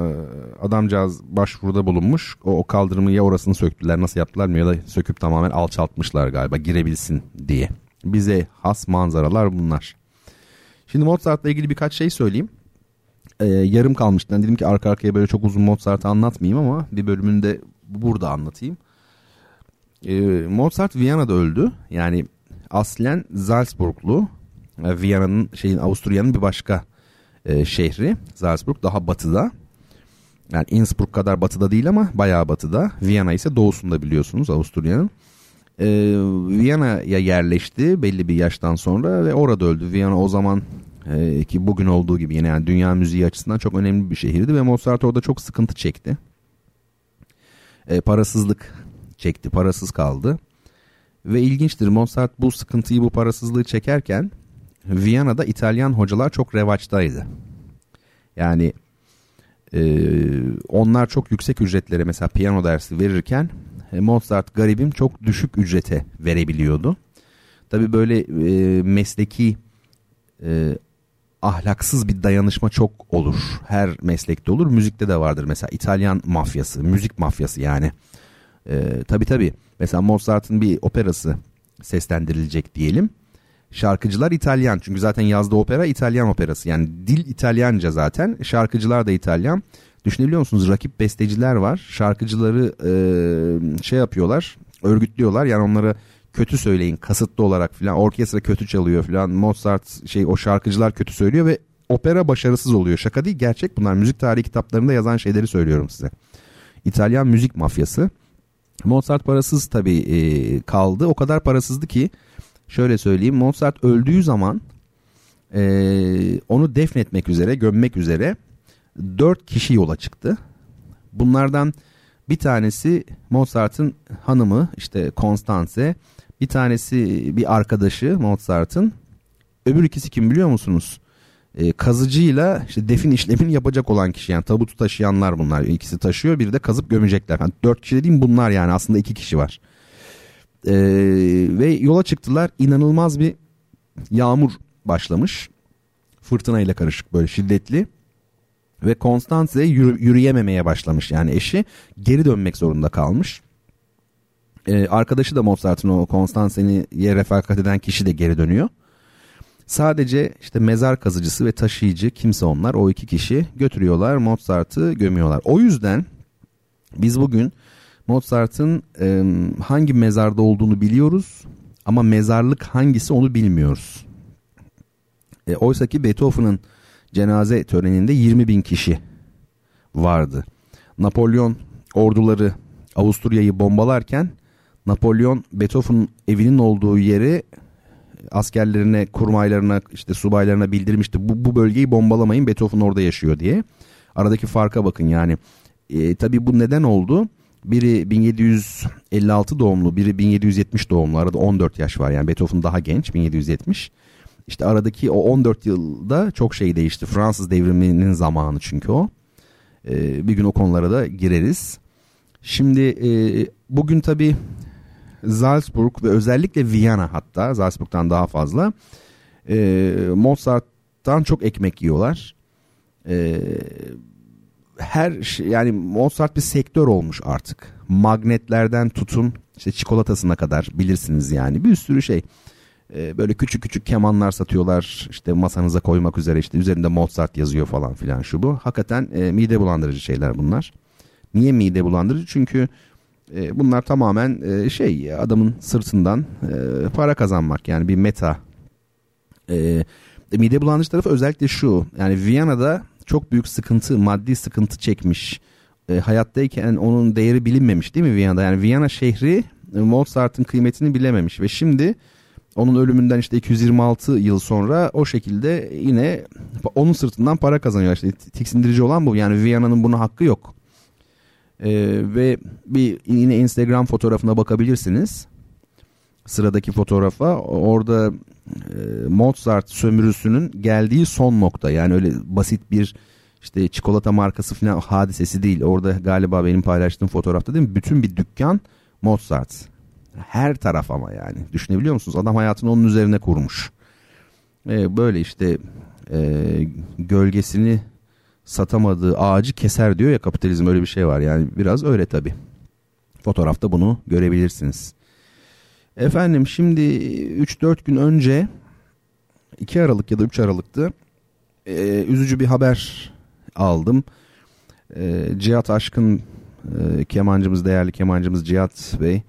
adamcağız başvuruda bulunmuş. O, o kaldırımı ya orasını söktüler nasıl yaptılar mı ya da söküp tamamen alçaltmışlar galiba girebilsin diye. Bize has manzaralar bunlar. Şimdi Mozart'la ilgili birkaç şey söyleyeyim. Ee, yarım kalmıştı. Yani dedim ki arka arkaya böyle çok uzun Mozart'ı anlatmayayım ama bir bölümünde burada anlatayım. Ee, Mozart Viyana'da öldü. Yani aslen Salzburglu. Yani Viyana'nın şeyin Avusturya'nın bir başka e, şehri. Salzburg daha batıda. Yani Innsbruck kadar batıda değil ama bayağı batıda. Viyana ise doğusunda biliyorsunuz Avusturya'nın e, Viyana'ya yerleşti belli bir yaştan sonra ve orada öldü. Viyana o zaman e, ki bugün olduğu gibi yine yani dünya müziği açısından çok önemli bir şehirdi ve Mozart orada çok sıkıntı çekti. E, parasızlık çekti, parasız kaldı. Ve ilginçtir Mozart bu sıkıntıyı, bu parasızlığı çekerken Viyana'da İtalyan hocalar çok revaçtaydı. Yani e, onlar çok yüksek ücretlere mesela piyano dersi verirken e, Mozart garibim çok düşük ücrete verebiliyordu. Tabi böyle e, mesleki e, ahlaksız bir dayanışma çok olur. Her meslekte olur. Müzikte de vardır mesela İtalyan mafyası, müzik mafyası yani. E, tabii tabii mesela Mozart'ın bir operası seslendirilecek diyelim. Şarkıcılar İtalyan çünkü zaten yazdığı opera İtalyan operası yani dil İtalyanca zaten şarkıcılar da İtalyan. Düşünebiliyor musunuz? Rakip besteciler var. Şarkıcıları e, şey yapıyorlar, örgütlüyorlar. Yani onlara kötü söyleyin kasıtlı olarak filan. Orkestra kötü çalıyor filan. Mozart şey o şarkıcılar kötü söylüyor ve opera başarısız oluyor. Şaka değil gerçek bunlar. Müzik tarihi kitaplarında yazan şeyleri söylüyorum size. İtalyan müzik mafyası. Mozart parasız tabii e, kaldı. O kadar parasızdı ki şöyle söyleyeyim. Mozart öldüğü zaman e, onu defnetmek üzere, gömmek üzere dört kişi yola çıktı. Bunlardan bir tanesi Mozart'ın hanımı işte Constance, bir tanesi bir arkadaşı Mozart'ın. Öbür ikisi kim biliyor musunuz? E, kazıcıyla işte defin işlemini yapacak olan kişi yani tabutu taşıyanlar bunlar. İkisi taşıyor biri de kazıp gömecekler. Yani dört kişi dediğim bunlar yani aslında iki kişi var. E, ve yola çıktılar inanılmaz bir yağmur başlamış. Fırtına ile karışık böyle şiddetli ve Constance yürü, yürüyememeye başlamış yani eşi geri dönmek zorunda kalmış. Ee, arkadaşı da Mozart'ın o Constance'ye refakat eden kişi de geri dönüyor. Sadece işte mezar kazıcısı ve taşıyıcı kimse onlar o iki kişi götürüyorlar Mozart'ı gömüyorlar. O yüzden biz bugün Mozart'ın e, hangi mezarda olduğunu biliyoruz ama mezarlık hangisi onu bilmiyoruz. E, Oysa ki Beethoven'ın cenaze töreninde 20 bin kişi vardı. Napolyon orduları Avusturya'yı bombalarken Napolyon Beethoven'ın evinin olduğu yeri askerlerine, kurmaylarına, işte subaylarına bildirmişti. Bu, bu bölgeyi bombalamayın Beethoven orada yaşıyor diye. Aradaki farka bakın yani. E, tabii bu neden oldu? Biri 1756 doğumlu, biri 1770 doğumlu. Arada 14 yaş var yani Beethoven daha genç 1770. İşte aradaki o 14 yılda çok şey değişti. Fransız devriminin zamanı çünkü o. Ee, bir gün o konulara da gireriz. Şimdi e, bugün tabii Salzburg ve özellikle Viyana hatta Salzburg'dan daha fazla e, Mozart'tan çok ekmek yiyorlar. E, her şey, yani Mozart bir sektör olmuş artık. Magnetlerden tutun işte çikolatasına kadar bilirsiniz yani bir sürü şey. E, böyle küçük küçük kemanlar satıyorlar işte masanıza koymak üzere işte üzerinde Mozart yazıyor falan filan şu bu. Hakikaten e, mide bulandırıcı şeyler bunlar. Niye mide bulandırıcı? Çünkü E, bunlar tamamen e, şey adamın sırtından e, para kazanmak yani bir meta. E, mide bulandırıcı tarafı özellikle şu yani Viyana'da çok büyük sıkıntı maddi sıkıntı çekmiş. E, hayattayken onun değeri bilinmemiş değil mi Viyana'da? Yani Viyana şehri e, Mozart'ın kıymetini bilememiş ve şimdi onun ölümünden işte 226 yıl sonra o şekilde yine onun sırtından para kazanıyor. İşte tiksindirici olan bu. Yani Viyana'nın buna hakkı yok. Ee, ve bir yine Instagram fotoğrafına bakabilirsiniz. Sıradaki fotoğrafa orada e, Mozart sömürüsünün geldiği son nokta. Yani öyle basit bir işte çikolata markası falan hadisesi değil. Orada galiba benim paylaştığım fotoğrafta değil mi? Bütün bir dükkan Mozart. Her taraf ama yani. Düşünebiliyor musunuz? Adam hayatını onun üzerine kurmuş. Ee, böyle işte e, gölgesini satamadığı ağacı keser diyor ya kapitalizm öyle bir şey var. Yani biraz öyle tabii. Fotoğrafta bunu görebilirsiniz. Efendim şimdi 3-4 gün önce 2 Aralık ya da 3 Aralık'tı. Ee, üzücü bir haber aldım. Ee, Cihat Aşkın e, kemancımız, değerli kemancımız Cihat Bey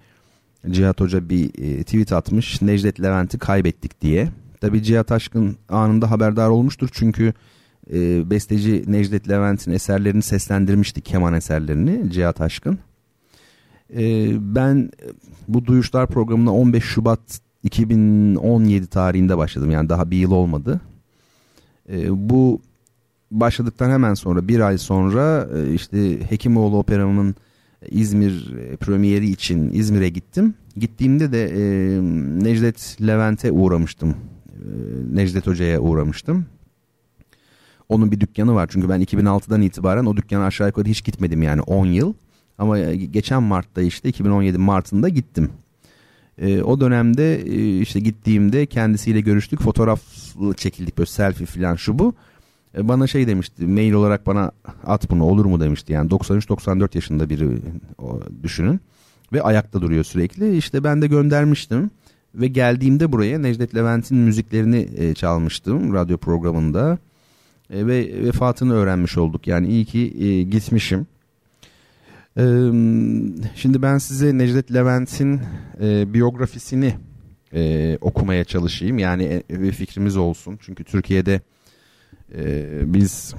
Cihat Hoca bir e, tweet atmış. Necdet Levent'i kaybettik diye. Tabi Cihat Aşkın anında haberdar olmuştur. Çünkü e, besteci Necdet Levent'in eserlerini seslendirmişti. Keman eserlerini Cihat Aşkın. E, ben bu Duyuşlar programına 15 Şubat 2017 tarihinde başladım. Yani daha bir yıl olmadı. E, bu başladıktan hemen sonra bir ay sonra e, işte Hekimoğlu Operamı'nın İzmir e, premieri için İzmir'e gittim. Gittiğimde de e, Necdet Levent'e uğramıştım. E, Necdet Hoca'ya uğramıştım. Onun bir dükkanı var. Çünkü ben 2006'dan itibaren o dükkana aşağı yukarı hiç gitmedim yani 10 yıl. Ama e, geçen Mart'ta işte 2017 Mart'ında gittim. E, o dönemde e, işte gittiğimde kendisiyle görüştük. Fotoğraf çekildik böyle selfie falan şu bu. E, bana şey demişti mail olarak bana at bunu olur mu demişti. Yani 93-94 yaşında biri o, düşünün. Ve ayakta duruyor sürekli. İşte ben de göndermiştim. Ve geldiğimde buraya Necdet Levent'in müziklerini e, çalmıştım radyo programında e, ve vefatını öğrenmiş olduk yani iyi ki e, gitmişim. E, şimdi ben size Necdet Levent'in e, biyografisini e, okumaya çalışayım yani e, fikrimiz olsun çünkü Türkiye'de e, biz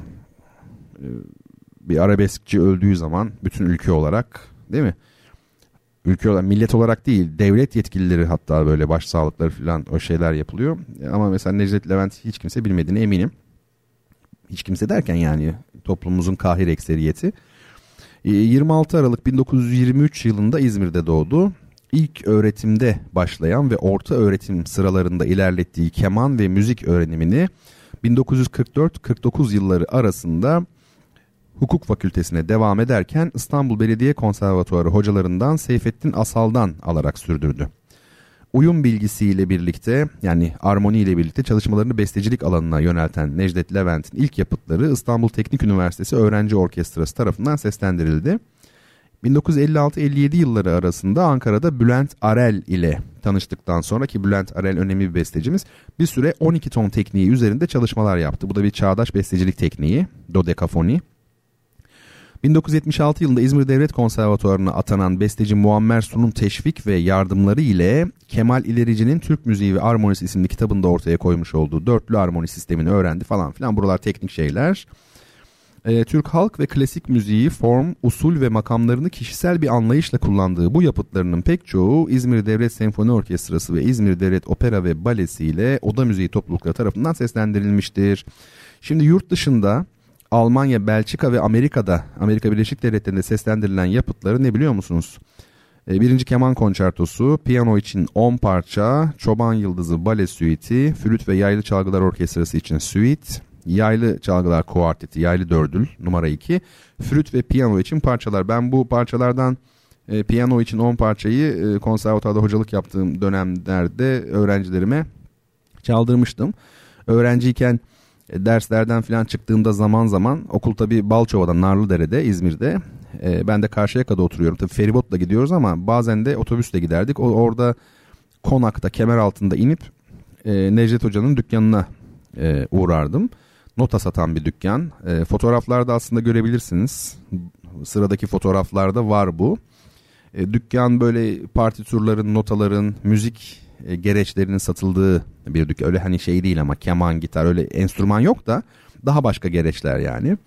e, bir arabeskçi öldüğü zaman bütün ülke olarak değil mi? Ülke olarak millet olarak değil devlet yetkilileri hatta böyle başsağlıkları falan o şeyler yapılıyor. Ama mesela Necdet Levent hiç kimse bilmediğine eminim. Hiç kimse derken yani toplumumuzun kahir ekseriyeti. 26 Aralık 1923 yılında İzmir'de doğdu. İlk öğretimde başlayan ve orta öğretim sıralarında ilerlettiği keman ve müzik öğrenimini 1944-49 yılları arasında hukuk fakültesine devam ederken İstanbul Belediye Konservatuarı hocalarından Seyfettin Asal'dan alarak sürdürdü. Uyum bilgisiyle birlikte yani armoni ile birlikte çalışmalarını bestecilik alanına yönelten Necdet Levent'in ilk yapıtları İstanbul Teknik Üniversitesi Öğrenci Orkestrası tarafından seslendirildi. 1956-57 yılları arasında Ankara'da Bülent Arel ile tanıştıktan sonra ki Bülent Arel önemli bir bestecimiz bir süre 12 ton tekniği üzerinde çalışmalar yaptı. Bu da bir çağdaş bestecilik tekniği, dodekafoni. 1976 yılında İzmir Devlet Konservatuvarı'na atanan besteci Muammer Sun'un teşvik ve yardımları ile Kemal İlerici'nin Türk Müziği ve Armonisi isimli kitabında ortaya koymuş olduğu dörtlü armoni sistemini öğrendi falan filan. Buralar teknik şeyler e, Türk halk ve klasik müziği form, usul ve makamlarını kişisel bir anlayışla kullandığı bu yapıtlarının pek çoğu İzmir Devlet Senfoni Orkestrası ve İzmir Devlet Opera ve Balesi ile oda müziği toplulukları tarafından seslendirilmiştir. Şimdi yurt dışında Almanya, Belçika ve Amerika'da Amerika Birleşik Devletleri'nde seslendirilen yapıtları ne biliyor musunuz? E, birinci keman konçertosu, piyano için 10 parça, Çoban Yıldızı Bale Süiti, flüt ve yaylı çalgılar orkestrası için süit, Yaylı çalgılar kuarteti, yaylı dördül numara 2. Flüt ve piyano için parçalar. Ben bu parçalardan e, piyano için 10 parçayı e, konservatuarda hocalık yaptığım dönemlerde öğrencilerime çaldırmıştım. Öğrenciyken e, derslerden falan çıktığımda zaman zaman okul tabi Balçova'da Narlıdere'de İzmir'de e, ben de Karşıyaka'da oturuyorum. Tabi feribotla gidiyoruz ama bazen de otobüsle giderdik. O, orada konakta kemer altında inip e, Necdet Hoca'nın dükkanına e, uğrardım nota satan bir dükkan. E, fotoğraflarda aslında görebilirsiniz. Sıradaki fotoğraflarda var bu. E, dükkan böyle partiturların, notaların, müzik e, gereçlerinin satıldığı bir dükkan. Öyle hani şey değil ama keman, gitar öyle enstrüman yok da daha başka gereçler yani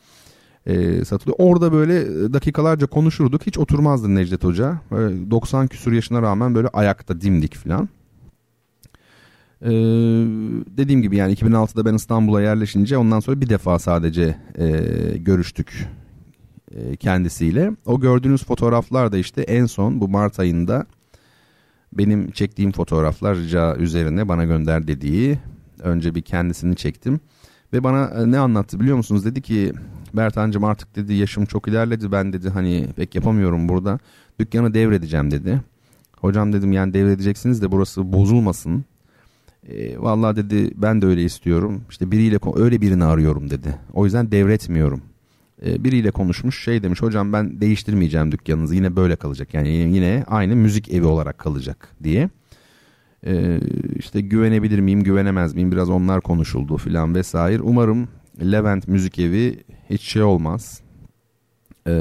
e, satılıyor. Orada böyle dakikalarca konuşurduk. Hiç oturmazdı Necdet Hoca. Böyle 90 küsur yaşına rağmen böyle ayakta dimdik falan. Ee, dediğim gibi yani 2006'da ben İstanbul'a yerleşince ondan sonra bir defa sadece e, görüştük e, kendisiyle. O gördüğünüz fotoğraflar da işte en son bu Mart ayında benim çektiğim fotoğraflar rica üzerine bana gönder dediği önce bir kendisini çektim. Ve bana e, ne anlattı biliyor musunuz? Dedi ki Bertancım artık dedi yaşım çok ilerledi ben dedi hani pek yapamıyorum burada. Dükkanı devredeceğim dedi. Hocam dedim yani devredeceksiniz de burası bozulmasın. E, vallahi dedi ben de öyle istiyorum. İşte biriyle öyle birini arıyorum dedi. O yüzden devretmiyorum. E, biriyle konuşmuş şey demiş hocam ben değiştirmeyeceğim dükkanınızı yine böyle kalacak. Yani yine aynı müzik evi olarak kalacak diye. E, işte güvenebilir miyim güvenemez miyim biraz onlar konuşuldu filan vesaire. Umarım Levent Müzik Evi hiç şey olmaz. E,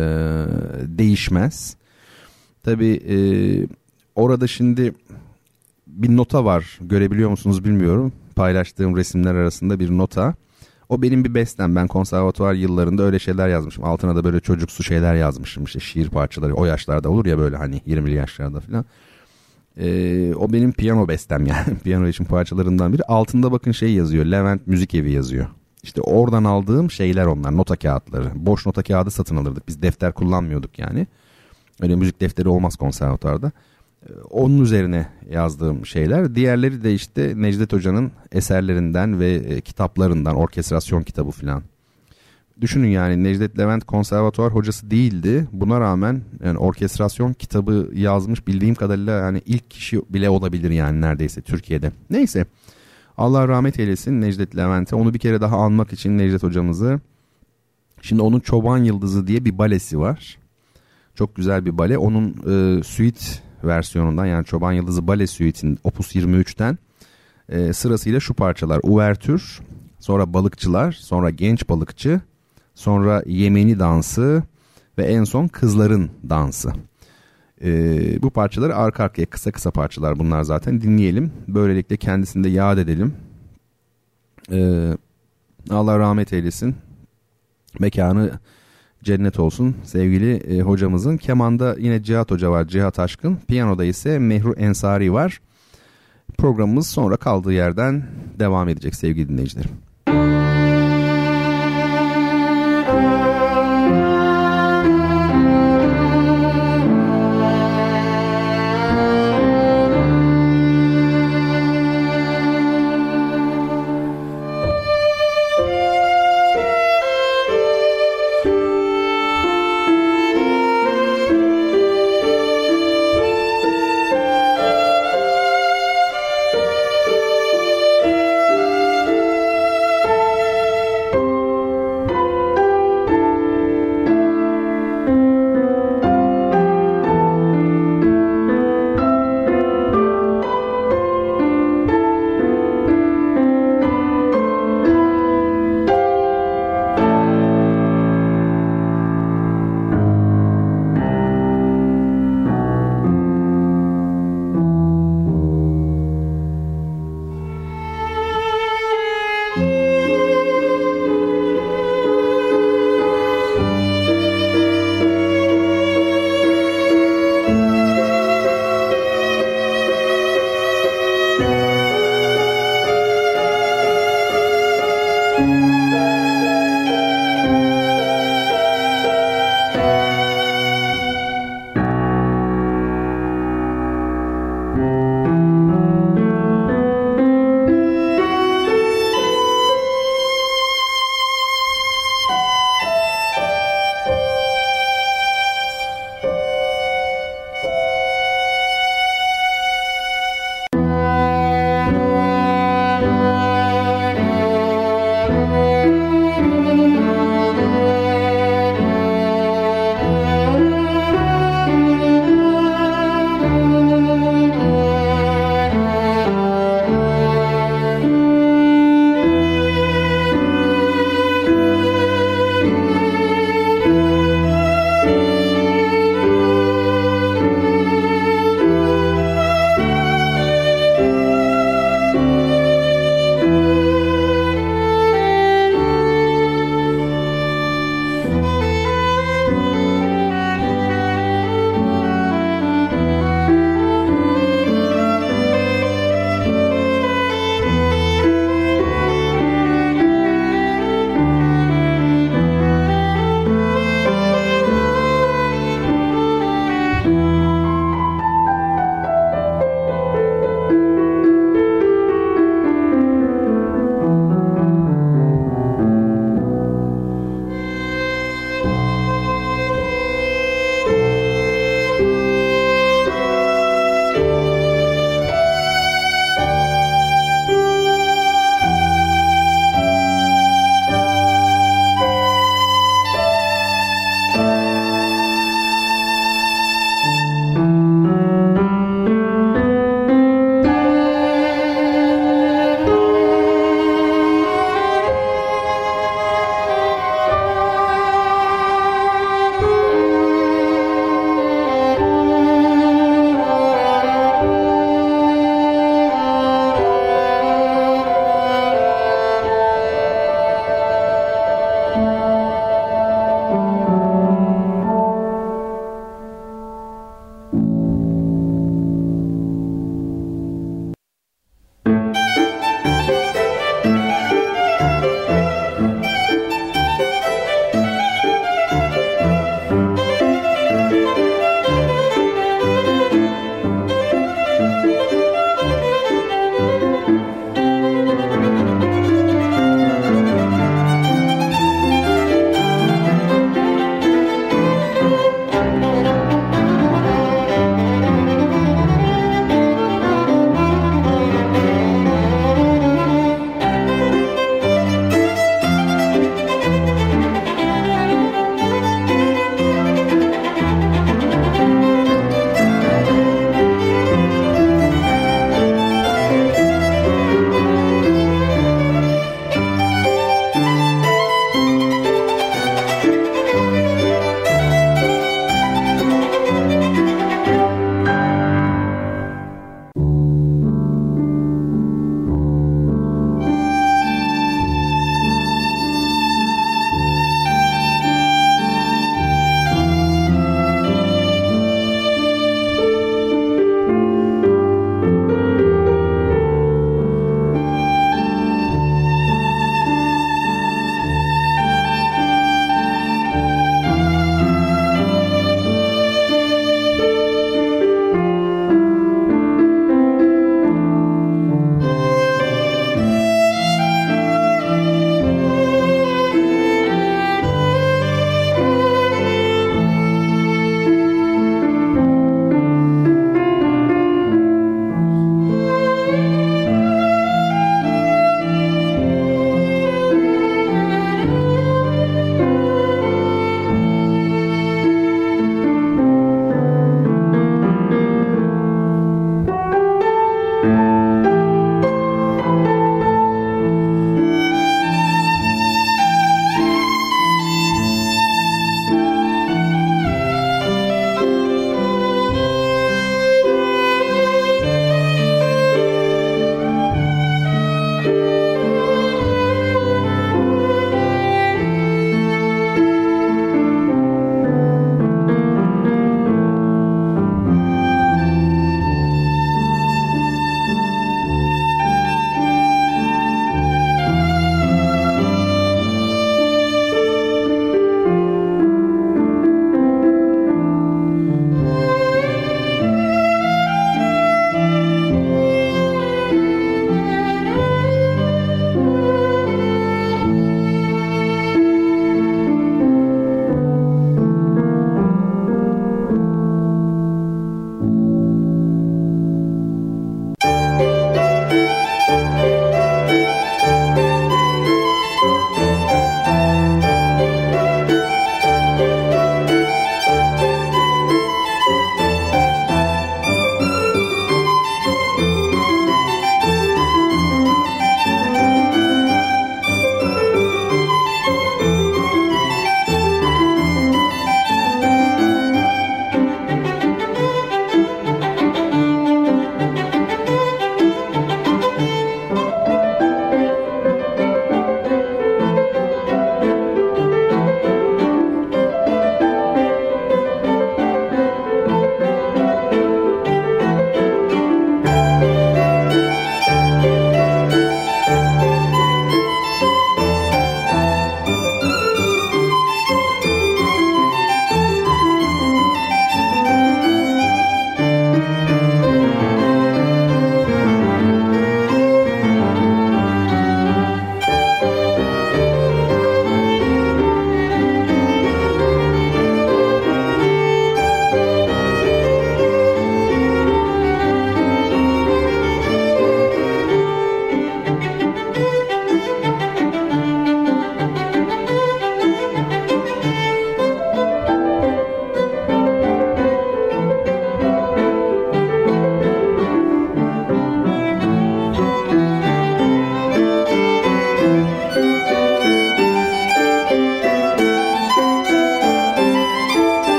değişmez. Tabi e, orada şimdi bir nota var görebiliyor musunuz bilmiyorum. Paylaştığım resimler arasında bir nota. O benim bir bestem. Ben konservatuvar yıllarında öyle şeyler yazmışım. Altına da böyle çocuksu şeyler yazmışım. İşte şiir parçaları o yaşlarda olur ya böyle hani 20'li yaşlarda falan. Ee, o benim piyano bestem yani. piyano için parçalarından biri. Altında bakın şey yazıyor. Levent Müzik Evi yazıyor. İşte oradan aldığım şeyler onlar. Nota kağıtları. Boş nota kağıdı satın alırdık. Biz defter kullanmıyorduk yani. Öyle müzik defteri olmaz konservatuarda. Ee, onun üzerine yazdığım şeyler. Diğerleri de işte Necdet Hoca'nın eserlerinden ve e, kitaplarından, orkestrasyon kitabı falan. Düşünün yani Necdet Levent konservatuar hocası değildi. Buna rağmen yani orkestrasyon kitabı yazmış bildiğim kadarıyla yani ilk kişi bile olabilir yani neredeyse Türkiye'de. Neyse Allah rahmet eylesin Necdet Levent'e. Onu bir kere daha anmak için Necdet hocamızı. Şimdi onun Çoban Yıldızı diye bir balesi var. Çok güzel bir bale. Onun e, suite versiyonundan yani Çoban Yıldızı Bale Suite'in Opus 23'ten e, sırasıyla şu parçalar. Uvertür, sonra Balıkçılar, sonra Genç Balıkçı, sonra Yemeni Dansı ve en son Kızların Dansı. E, bu parçaları arka arkaya kısa kısa parçalar bunlar zaten dinleyelim. Böylelikle kendisini de yad edelim. E, Allah rahmet eylesin. Mekanı cennet olsun sevgili e, hocamızın. Kemanda yine Cihat Hoca var, Cihat Aşkın. Piyanoda ise Mehru Ensari var. Programımız sonra kaldığı yerden devam edecek sevgili dinleyicilerim.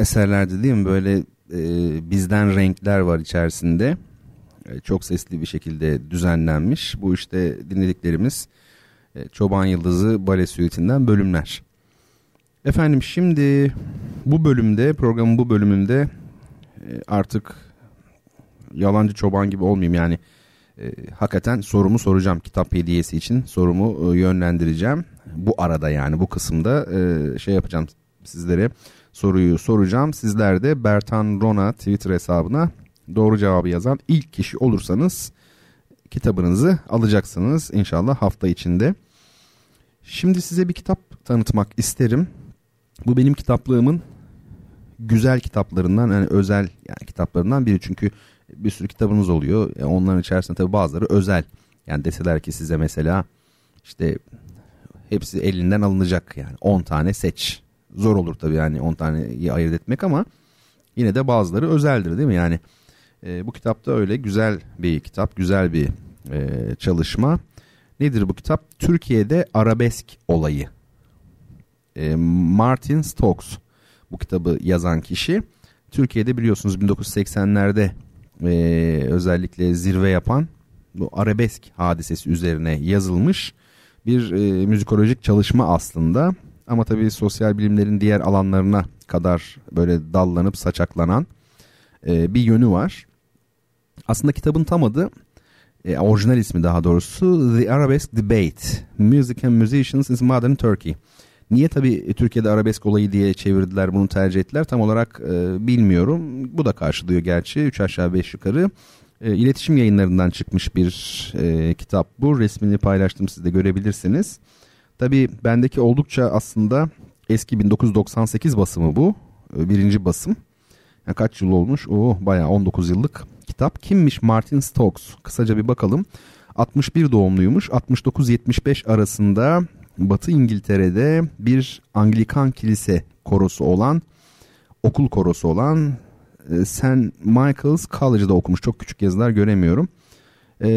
Eserlerdi değil mi? Böyle e, bizden renkler var içerisinde. E, çok sesli bir şekilde düzenlenmiş. Bu işte dinlediklerimiz e, Çoban Yıldızı Bale Süitinden bölümler. Efendim şimdi bu bölümde programın bu bölümünde e, artık yalancı çoban gibi olmayayım yani e, hakikaten sorumu soracağım kitap hediyesi için sorumu e, yönlendireceğim. Bu arada yani bu kısımda e, şey yapacağım sizlere soruyu soracağım. Sizler de Bertan Rona Twitter hesabına doğru cevabı yazan ilk kişi olursanız kitabınızı alacaksınız inşallah hafta içinde. Şimdi size bir kitap tanıtmak isterim. Bu benim kitaplığımın güzel kitaplarından yani özel yani kitaplarından biri çünkü bir sürü kitabınız oluyor. Yani onların içerisinde tabii bazıları özel. Yani deseler ki size mesela işte hepsi elinden alınacak yani 10 tane seç. Zor olur tabii yani 10 taneyi ayırt etmek ama yine de bazıları özeldir değil mi? Yani e, bu kitapta öyle güzel bir kitap, güzel bir e, çalışma. Nedir bu kitap? Türkiye'de arabesk olayı. E, Martin Stokes bu kitabı yazan kişi. Türkiye'de biliyorsunuz 1980'lerde e, özellikle zirve yapan bu arabesk hadisesi üzerine yazılmış bir e, müzikolojik çalışma aslında. Ama tabii sosyal bilimlerin diğer alanlarına kadar böyle dallanıp saçaklanan e, bir yönü var. Aslında kitabın tam adı e, orijinal ismi daha doğrusu The Arabesk Debate Music and Musicians in Modern Turkey. Niye tabii Türkiye'de arabesk olayı diye çevirdiler bunu tercih ettiler tam olarak e, bilmiyorum. Bu da karşılıyor gerçi 3 aşağı 5 yukarı. E, iletişim yayınlarından çıkmış bir e, kitap bu. Resmini paylaştım siz de görebilirsiniz. Tabii bendeki oldukça aslında eski 1998 basımı bu. E, birinci basım. Yani kaç yıl olmuş? Oh bayağı 19 yıllık kitap. Kimmiş Martin Stokes? Kısaca bir bakalım. 61 doğumluymuş. 69-75 arasında Batı İngiltere'de bir Anglikan kilise korosu olan, okul korosu olan e, St. Michael's College'da okumuş. Çok küçük yazılar göremiyorum. E,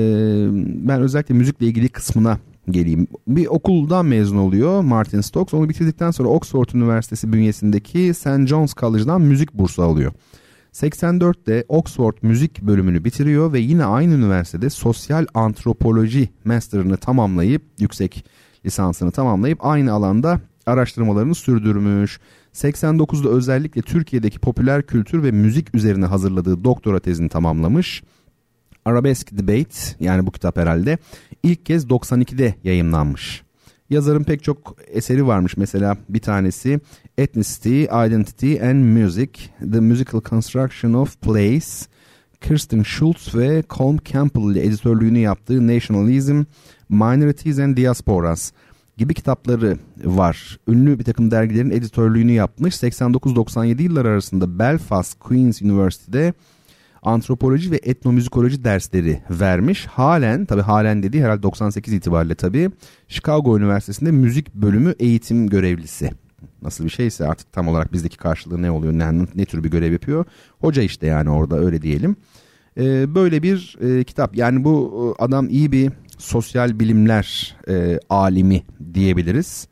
ben özellikle müzikle ilgili kısmına geleyim. Bir okuldan mezun oluyor Martin Stokes. Onu bitirdikten sonra Oxford Üniversitesi bünyesindeki St. John's College'dan müzik bursu alıyor. 84'te Oxford müzik bölümünü bitiriyor ve yine aynı üniversitede sosyal antropoloji master'ını tamamlayıp yüksek lisansını tamamlayıp aynı alanda araştırmalarını sürdürmüş. 89'da özellikle Türkiye'deki popüler kültür ve müzik üzerine hazırladığı doktora tezini tamamlamış. Arabesk Debate yani bu kitap herhalde ilk kez 92'de yayınlanmış. Yazarın pek çok eseri varmış. Mesela bir tanesi Ethnicity, Identity and Music, The Musical Construction of Place, Kirsten Schultz ve Colm Campbell ile editörlüğünü yaptığı Nationalism, Minorities and Diasporas gibi kitapları var. Ünlü bir takım dergilerin editörlüğünü yapmış. 89-97 yıllar arasında Belfast Queen's University'de antropoloji ve etnomüzikoloji dersleri vermiş. Halen tabi halen dediği herhalde 98 itibariyle tabi Chicago Üniversitesi'nde müzik bölümü eğitim görevlisi. Nasıl bir şeyse artık tam olarak bizdeki karşılığı ne oluyor ne, ne tür bir görev yapıyor. Hoca işte yani orada öyle diyelim. Ee, böyle bir e, kitap yani bu e, adam iyi bir sosyal bilimler e, alimi diyebiliriz.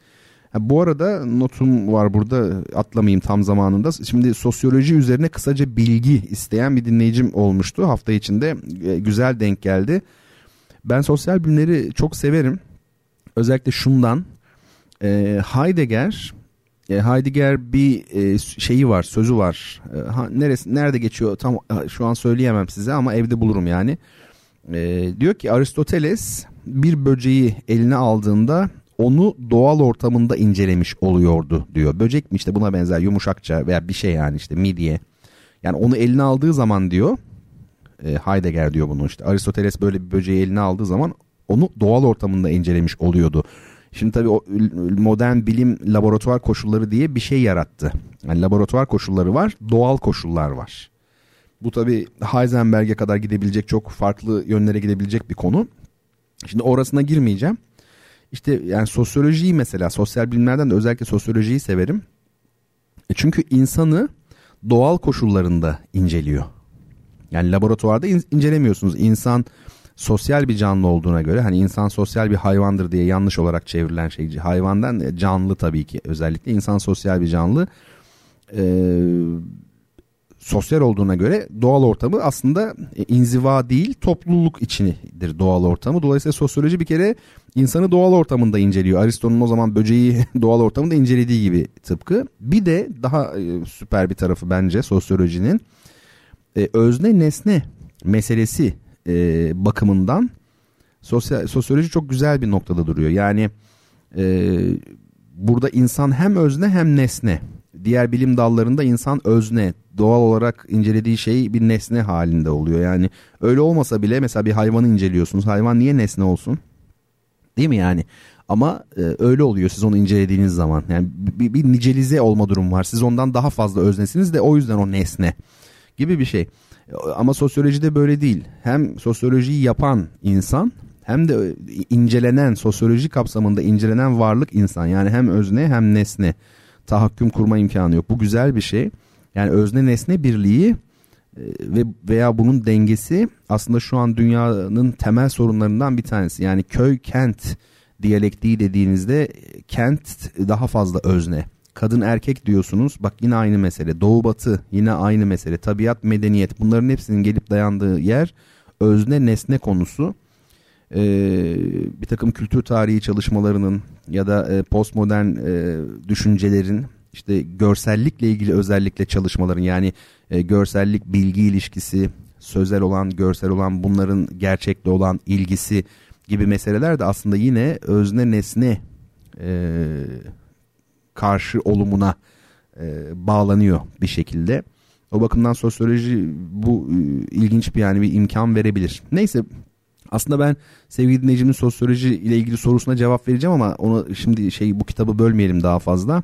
Bu arada notum var burada atlamayayım tam zamanında. Şimdi sosyoloji üzerine kısaca bilgi isteyen bir dinleyicim olmuştu hafta içinde. E, güzel denk geldi. Ben sosyal bilimleri çok severim. Özellikle şundan. E, Heidegger e, Heidegger bir şeyi var, sözü var. Neresi nerede geçiyor tam şu an söyleyemem size ama evde bulurum yani. Diyor ki Aristoteles bir böceği eline aldığında onu doğal ortamında incelemiş oluyordu diyor. Böcek mi işte buna benzer yumuşakça veya bir şey yani işte midye. Yani onu eline aldığı zaman diyor e, Heidegger diyor bunu işte Aristoteles böyle bir böceği eline aldığı zaman onu doğal ortamında incelemiş oluyordu. Şimdi tabii o modern bilim laboratuvar koşulları diye bir şey yarattı. Yani laboratuvar koşulları var, doğal koşullar var. Bu tabii Heisenberg'e kadar gidebilecek çok farklı yönlere gidebilecek bir konu. Şimdi orasına girmeyeceğim. İşte yani sosyolojiyi mesela sosyal bilimlerden de özellikle sosyolojiyi severim. E çünkü insanı doğal koşullarında inceliyor. Yani laboratuvarda in- incelemiyorsunuz. İnsan sosyal bir canlı olduğuna göre hani insan sosyal bir hayvandır diye yanlış olarak çevrilen şey hayvandan e, canlı tabii ki özellikle insan sosyal bir canlı e, sosyal olduğuna göre doğal ortamı aslında e, inziva değil topluluk içindir doğal ortamı. Dolayısıyla sosyoloji bir kere insanı doğal ortamında inceliyor. Aristo'nun o zaman böceği doğal ortamında incelediği gibi tıpkı. Bir de daha e, süper bir tarafı bence sosyolojinin e, özne nesne meselesi bakımından sosyal, sosyoloji çok güzel bir noktada duruyor. Yani burada insan hem özne hem nesne diğer bilim dallarında insan özne doğal olarak incelediği şey bir nesne halinde oluyor. Yani öyle olmasa bile mesela bir hayvanı inceliyorsunuz. Hayvan niye nesne olsun? Değil mi yani? Ama e, öyle oluyor siz onu incelediğiniz zaman. Yani bir, bir nicelize olma durum var. Siz ondan daha fazla öznesiniz de o yüzden o nesne gibi bir şey. Ama sosyolojide böyle değil. Hem sosyolojiyi yapan insan hem de incelenen sosyoloji kapsamında incelenen varlık insan. Yani hem özne hem nesne tahakküm kurma imkanı yok. Bu güzel bir şey. Yani özne nesne birliği e, ve veya bunun dengesi aslında şu an dünyanın temel sorunlarından bir tanesi. Yani köy kent diyalektiği dediğinizde kent daha fazla özne. Kadın erkek diyorsunuz bak yine aynı mesele. Doğu batı yine aynı mesele. Tabiat medeniyet bunların hepsinin gelip dayandığı yer özne nesne konusu. Ee, bir takım kültür tarihi çalışmalarının ya da e, postmodern e, düşüncelerin işte görsellikle ilgili özellikle çalışmaların yani e, görsellik bilgi ilişkisi sözel olan görsel olan bunların gerçekle olan ilgisi gibi meseleler de aslında yine özne nesne e, karşı olumuna e, bağlanıyor bir şekilde. O bakımdan sosyoloji bu e, ilginç bir yani bir imkan verebilir. Neyse aslında ben sevgili dinleyicimin sosyoloji ile ilgili sorusuna cevap vereceğim ama onu şimdi şey bu kitabı bölmeyelim daha fazla.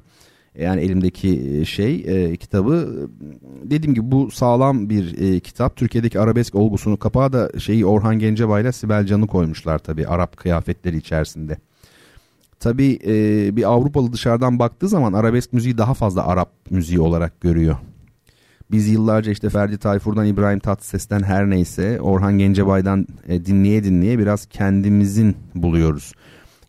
Yani elimdeki e, şey e, kitabı dediğim gibi bu sağlam bir e, kitap. Türkiye'deki arabesk olgusunu kapağı da şeyi Orhan Gencebay ile Sibel Can'ı koymuşlar tabii Arap kıyafetleri içerisinde. Tabii e, bir Avrupalı dışarıdan baktığı zaman arabesk müziği daha fazla Arap müziği olarak görüyor. Biz yıllarca işte Ferdi Tayfur'dan İbrahim Tatlıses'ten her neyse Orhan Gencebay'dan e, dinleye dinleye biraz kendimizin buluyoruz.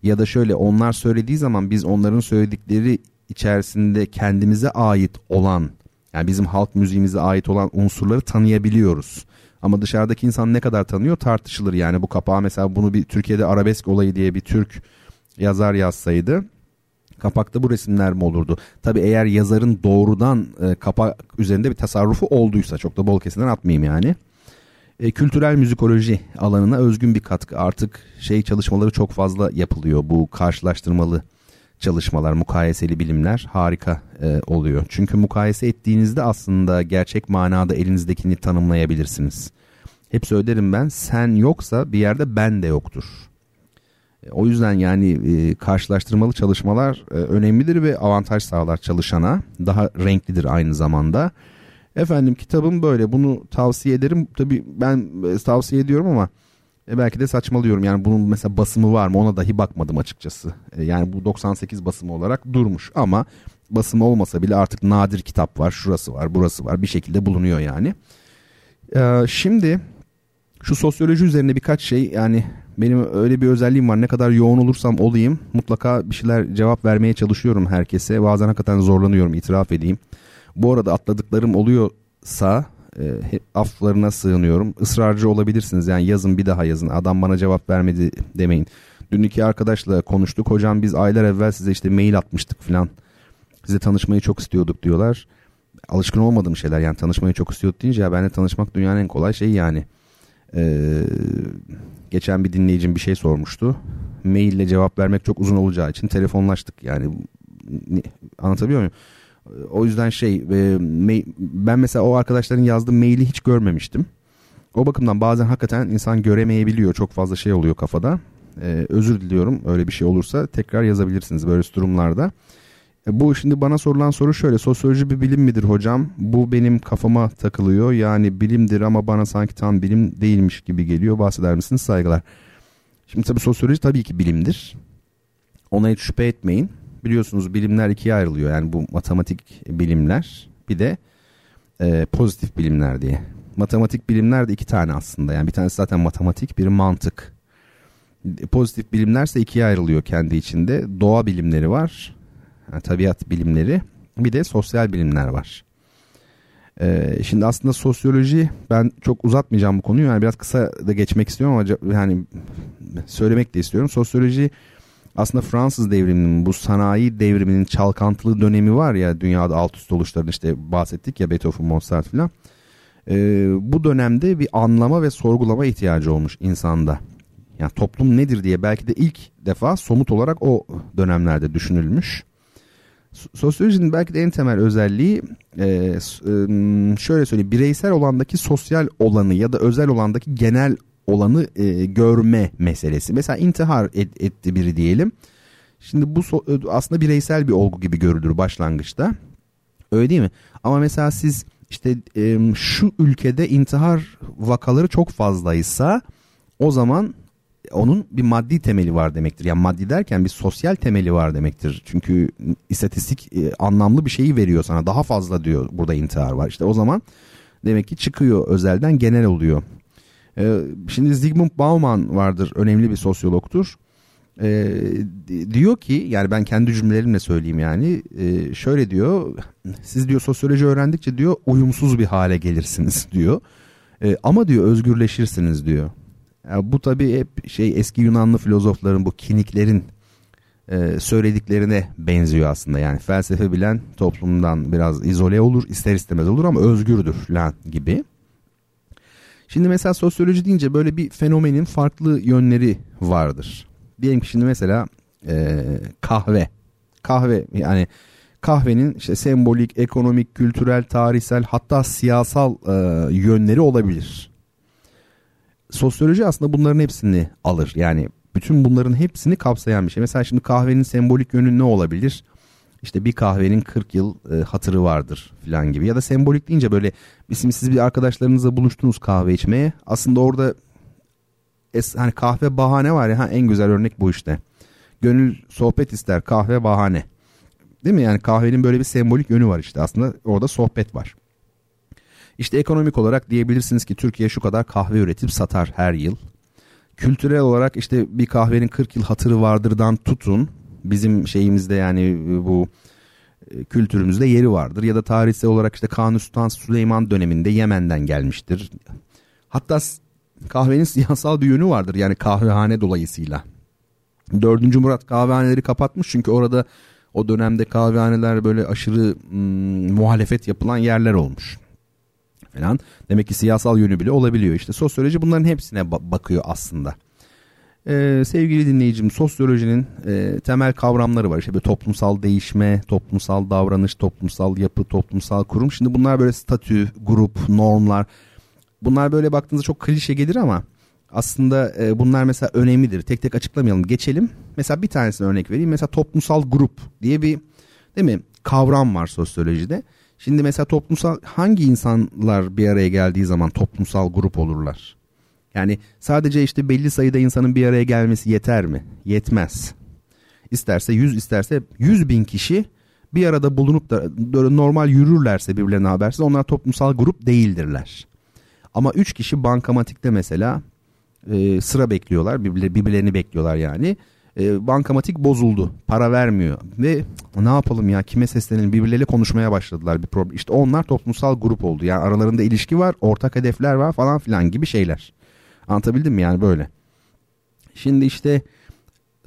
Ya da şöyle onlar söylediği zaman biz onların söyledikleri içerisinde kendimize ait olan yani bizim halk müziğimize ait olan unsurları tanıyabiliyoruz. Ama dışarıdaki insan ne kadar tanıyor tartışılır. Yani bu kapağı mesela bunu bir Türkiye'de arabesk olayı diye bir Türk yazar yazsaydı kapakta bu resimler mi olurdu? Tabi eğer yazarın doğrudan e, kapak üzerinde bir tasarrufu olduysa çok da bol kesinden atmayayım yani. E, kültürel müzikoloji alanına özgün bir katkı. Artık şey çalışmaları çok fazla yapılıyor. Bu karşılaştırmalı çalışmalar, mukayeseli bilimler harika e, oluyor. Çünkü mukayese ettiğinizde aslında gerçek manada elinizdekini tanımlayabilirsiniz. Hep söylerim ben sen yoksa bir yerde ben de yoktur. E, o yüzden yani e, karşılaştırmalı çalışmalar e, önemlidir ve avantaj sağlar çalışana. Daha renklidir aynı zamanda. Efendim kitabım böyle bunu tavsiye ederim. Tabii ben e, tavsiye ediyorum ama e, belki de saçmalıyorum. Yani bunun mesela basımı var mı ona dahi bakmadım açıkçası. E, yani bu 98 basımı olarak durmuş ama basımı olmasa bile artık nadir kitap var. Şurası var burası var bir şekilde bulunuyor yani. E, şimdi şu sosyoloji üzerine birkaç şey yani benim öyle bir özelliğim var. Ne kadar yoğun olursam olayım mutlaka bir şeyler cevap vermeye çalışıyorum herkese. Bazen hakikaten zorlanıyorum itiraf edeyim. Bu arada atladıklarım oluyorsa e, aflarına sığınıyorum. Israrcı olabilirsiniz yani yazın bir daha yazın. Adam bana cevap vermedi demeyin. Dün iki arkadaşla konuştuk. Hocam biz aylar evvel size işte mail atmıştık falan. Size tanışmayı çok istiyorduk diyorlar. Alışkın olmadığım şeyler yani tanışmayı çok istiyorduk deyince ya benimle tanışmak dünyanın en kolay şeyi yani. Ee, geçen bir dinleyicim bir şey sormuştu. Maille cevap vermek çok uzun olacağı için telefonlaştık yani anlatabiliyor muyum? O yüzden şey e, ben mesela o arkadaşların yazdığı maili hiç görmemiştim. O bakımdan bazen hakikaten insan göremeyebiliyor. Çok fazla şey oluyor kafada. Ee, özür diliyorum öyle bir şey olursa tekrar yazabilirsiniz böyle durumlarda. E, bu şimdi bana sorulan soru şöyle. Sosyoloji bir bilim midir hocam? Bu benim kafama takılıyor. Yani bilimdir ama bana sanki tam bilim değilmiş gibi geliyor. Bahseder misiniz? Saygılar. Şimdi tabii sosyoloji tabii ki bilimdir. Ona hiç şüphe etmeyin. Biliyorsunuz bilimler ikiye ayrılıyor. Yani bu matematik bilimler bir de e, pozitif bilimler diye. matematik bilimler de iki tane aslında. Yani bir tanesi zaten matematik, biri mantık. Pozitif bilimlerse ikiye ayrılıyor kendi içinde. Doğa bilimleri var, yani tabiat bilimleri, bir de sosyal bilimler var. Ee, şimdi aslında sosyoloji ben çok uzatmayacağım bu konuyu yani biraz kısa da geçmek istiyorum ama yani söylemek de istiyorum. Sosyoloji aslında Fransız devriminin bu sanayi devriminin çalkantılı dönemi var ya dünyada alt üst oluşların işte bahsettik ya Beethoven, Mozart filan. Ee, bu dönemde bir anlama ve sorgulama ihtiyacı olmuş insanda. Yani toplum nedir diye belki de ilk defa somut olarak o dönemlerde düşünülmüş. Sosyolojinin belki de en temel özelliği e, şöyle söyleyeyim bireysel olandaki sosyal olanı ya da özel olandaki genel olanı e, görme meselesi. Mesela intihar et, etti biri diyelim. Şimdi bu so, aslında bireysel bir olgu gibi görülür başlangıçta. Öyle değil mi? Ama mesela siz işte e, şu ülkede intihar vakaları çok fazlaysa o zaman onun bir maddi temeli var demektir. Yani maddi derken bir sosyal temeli var demektir. Çünkü istatistik e, anlamlı bir şeyi veriyor sana. Daha fazla diyor burada intihar var. İşte o zaman demek ki çıkıyor özelden genel oluyor. Ee, şimdi Zygmunt Bauman vardır. Önemli bir sosyologtur. Ee, diyor ki yani ben kendi cümlelerimle söyleyeyim yani e, şöyle diyor siz diyor sosyoloji öğrendikçe diyor uyumsuz bir hale gelirsiniz diyor e, ama diyor özgürleşirsiniz diyor yani bu tabii hep şey eski Yunanlı filozofların bu kiniklerin e, söylediklerine benziyor aslında. Yani felsefe bilen toplumdan biraz izole olur, ister istemez olur ama özgürdür lan gibi. Şimdi mesela sosyoloji deyince böyle bir fenomenin farklı yönleri vardır. Diyelim ki şimdi mesela e, kahve. Kahve yani kahvenin işte sembolik, ekonomik, kültürel, tarihsel hatta siyasal e, yönleri olabilir sosyoloji aslında bunların hepsini alır. Yani bütün bunların hepsini kapsayan bir şey. Mesela şimdi kahvenin sembolik yönü ne olabilir? İşte bir kahvenin 40 yıl e, hatırı vardır falan gibi. Ya da sembolik deyince böyle bizim siz bir arkadaşlarınızla buluştunuz kahve içmeye. Aslında orada es, hani kahve bahane var ya ha, en güzel örnek bu işte. Gönül sohbet ister kahve bahane. Değil mi? Yani kahvenin böyle bir sembolik yönü var işte aslında orada sohbet var. İşte ekonomik olarak diyebilirsiniz ki Türkiye şu kadar kahve üretip satar her yıl. Kültürel olarak işte bir kahvenin 40 yıl hatırı vardırdan tutun. Bizim şeyimizde yani e, bu e, kültürümüzde yeri vardır. Ya da tarihsel olarak işte Kanuni Sultan Süleyman döneminde Yemen'den gelmiştir. Hatta kahvenin siyasal bir yönü vardır yani kahvehane dolayısıyla. Dördüncü Murat kahvehaneleri kapatmış çünkü orada o dönemde kahvehaneler böyle aşırı hmm, muhalefet yapılan yerler olmuş falan. Demek ki siyasal yönü bile olabiliyor. İşte sosyoloji bunların hepsine ba- bakıyor aslında. Ee, sevgili dinleyicim sosyolojinin e, temel kavramları var. İşte böyle toplumsal değişme, toplumsal davranış, toplumsal yapı, toplumsal kurum. Şimdi bunlar böyle statü, grup, normlar. Bunlar böyle baktığınızda çok klişe gelir ama aslında e, bunlar mesela önemlidir. Tek tek açıklamayalım. Geçelim. Mesela bir tanesine örnek vereyim. Mesela toplumsal grup diye bir değil mi kavram var sosyolojide. Şimdi mesela toplumsal hangi insanlar bir araya geldiği zaman toplumsal grup olurlar? Yani sadece işte belli sayıda insanın bir araya gelmesi yeter mi? Yetmez. İsterse 100 isterse 100 bin kişi bir arada bulunup da normal yürürlerse birbirlerine habersiz onlar toplumsal grup değildirler. Ama 3 kişi bankamatikte mesela e, sıra bekliyorlar birbirlerini bekliyorlar yani e, bankamatik bozuldu. Para vermiyor. Ve ne yapalım ya kime seslenelim birbirleriyle konuşmaya başladılar bir problem. İşte onlar toplumsal grup oldu. Yani aralarında ilişki var, ortak hedefler var falan filan gibi şeyler. Anlatabildim mi yani böyle. Şimdi işte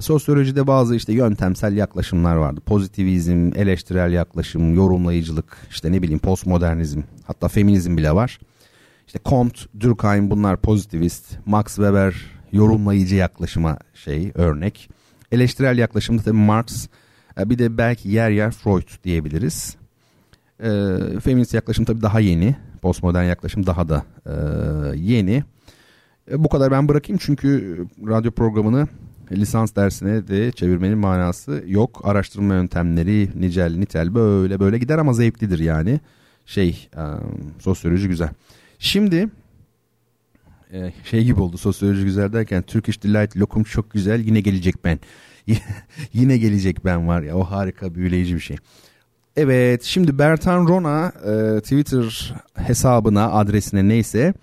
sosyolojide bazı işte yöntemsel yaklaşımlar vardı. Pozitivizm, eleştirel yaklaşım, yorumlayıcılık, işte ne bileyim postmodernizm, hatta feminizm bile var. İşte Comte, Durkheim bunlar pozitivist, Max Weber yorumlayıcı yaklaşıma şey örnek. Eleştirel yaklaşımda tabii Marx e, bir de belki yer yer Freud diyebiliriz. E, feminist yaklaşım tabii daha yeni. Postmodern yaklaşım daha da e, yeni. E, bu kadar ben bırakayım çünkü radyo programını lisans dersine de çevirmenin manası yok. Araştırma yöntemleri nicel nitel böyle böyle gider ama zevklidir yani. Şey e, sosyoloji güzel. Şimdi e, şey gibi oldu sosyoloji güzel derken Turkish Delight lokum çok güzel yine gelecek ben. yine gelecek ben var ya o harika büyüleyici bir şey. Evet şimdi Bertan Rona e, Twitter hesabına adresine neyse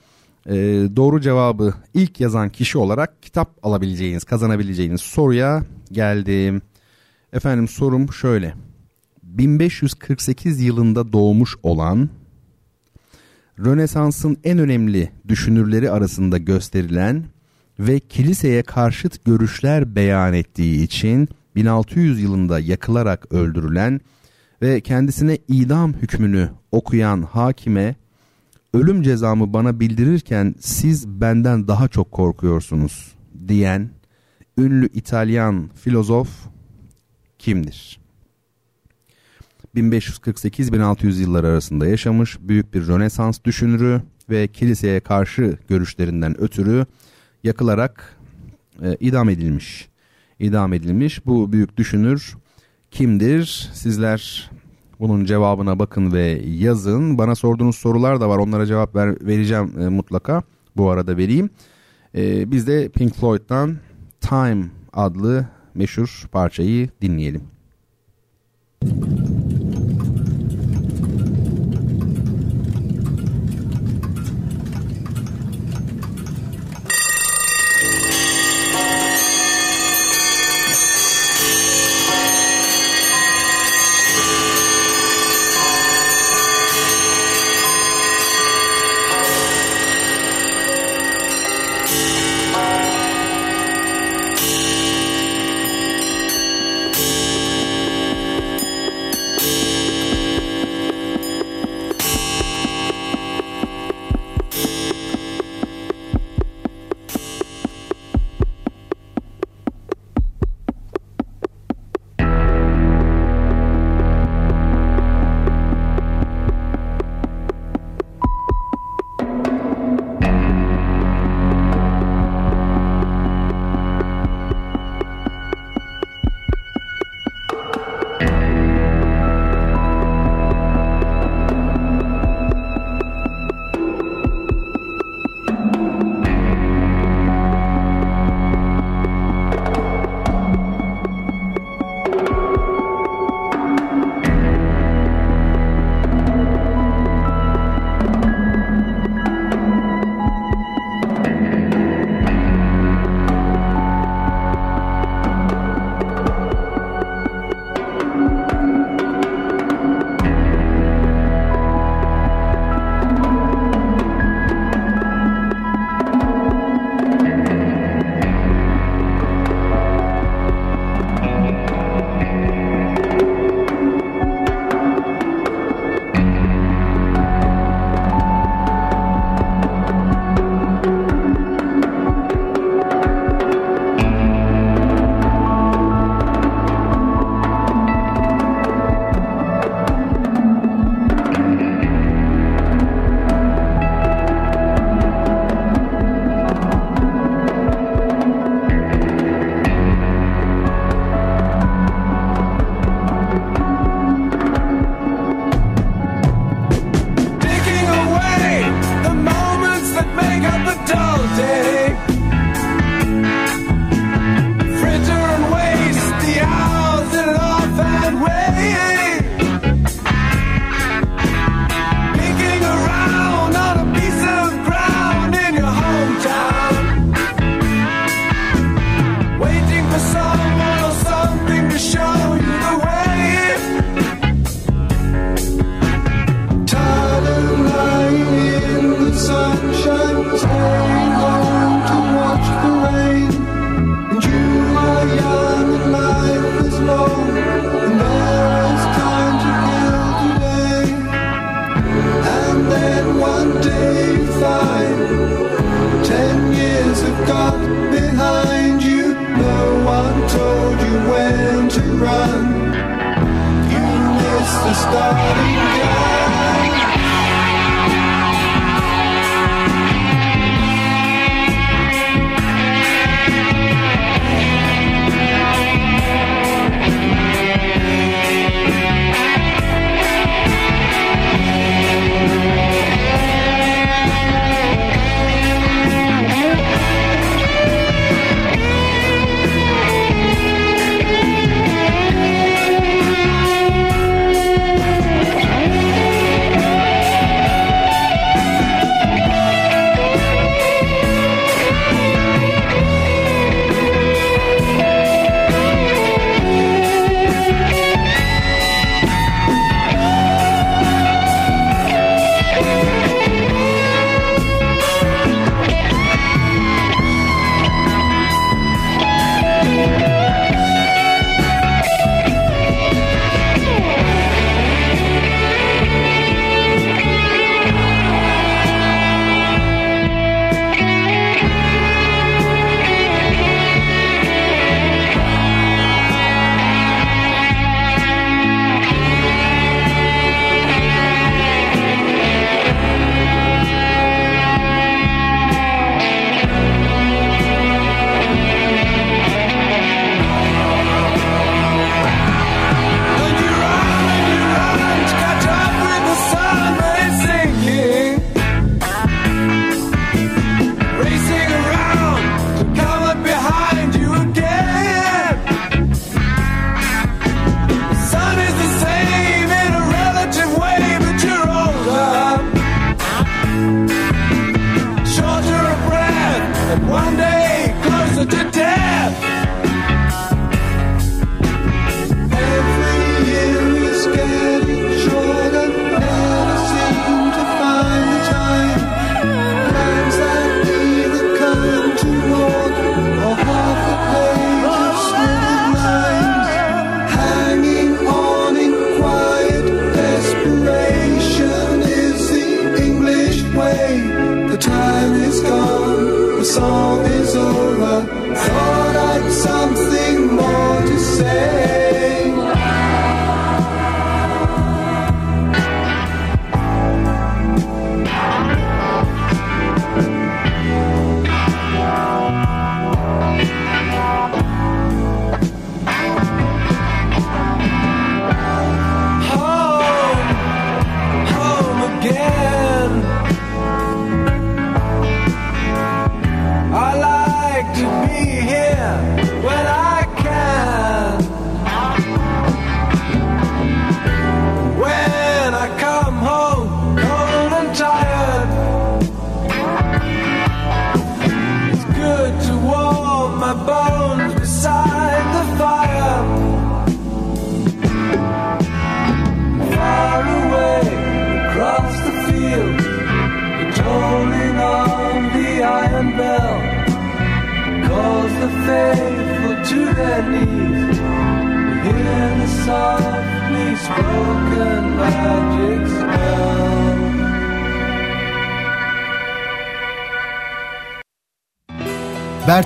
e, doğru cevabı ilk yazan kişi olarak kitap alabileceğiniz kazanabileceğiniz soruya geldim. Efendim sorum şöyle 1548 yılında doğmuş olan Rönesans'ın en önemli düşünürleri arasında gösterilen ve kiliseye karşıt görüşler beyan ettiği için 1600 yılında yakılarak öldürülen ve kendisine idam hükmünü okuyan hakime ölüm cezamı bana bildirirken siz benden daha çok korkuyorsunuz diyen ünlü İtalyan filozof kimdir? 1548-1600 yılları arasında yaşamış büyük bir Rönesans düşünürü ve kiliseye karşı görüşlerinden ötürü yakılarak e, idam edilmiş. İdam edilmiş bu büyük düşünür kimdir? Sizler bunun cevabına bakın ve yazın. Bana sorduğunuz sorular da var. Onlara cevap ver, vereceğim e, mutlaka. Bu arada vereyim. E, biz de Pink Floyd'dan Time adlı meşhur parçayı dinleyelim. Müzik song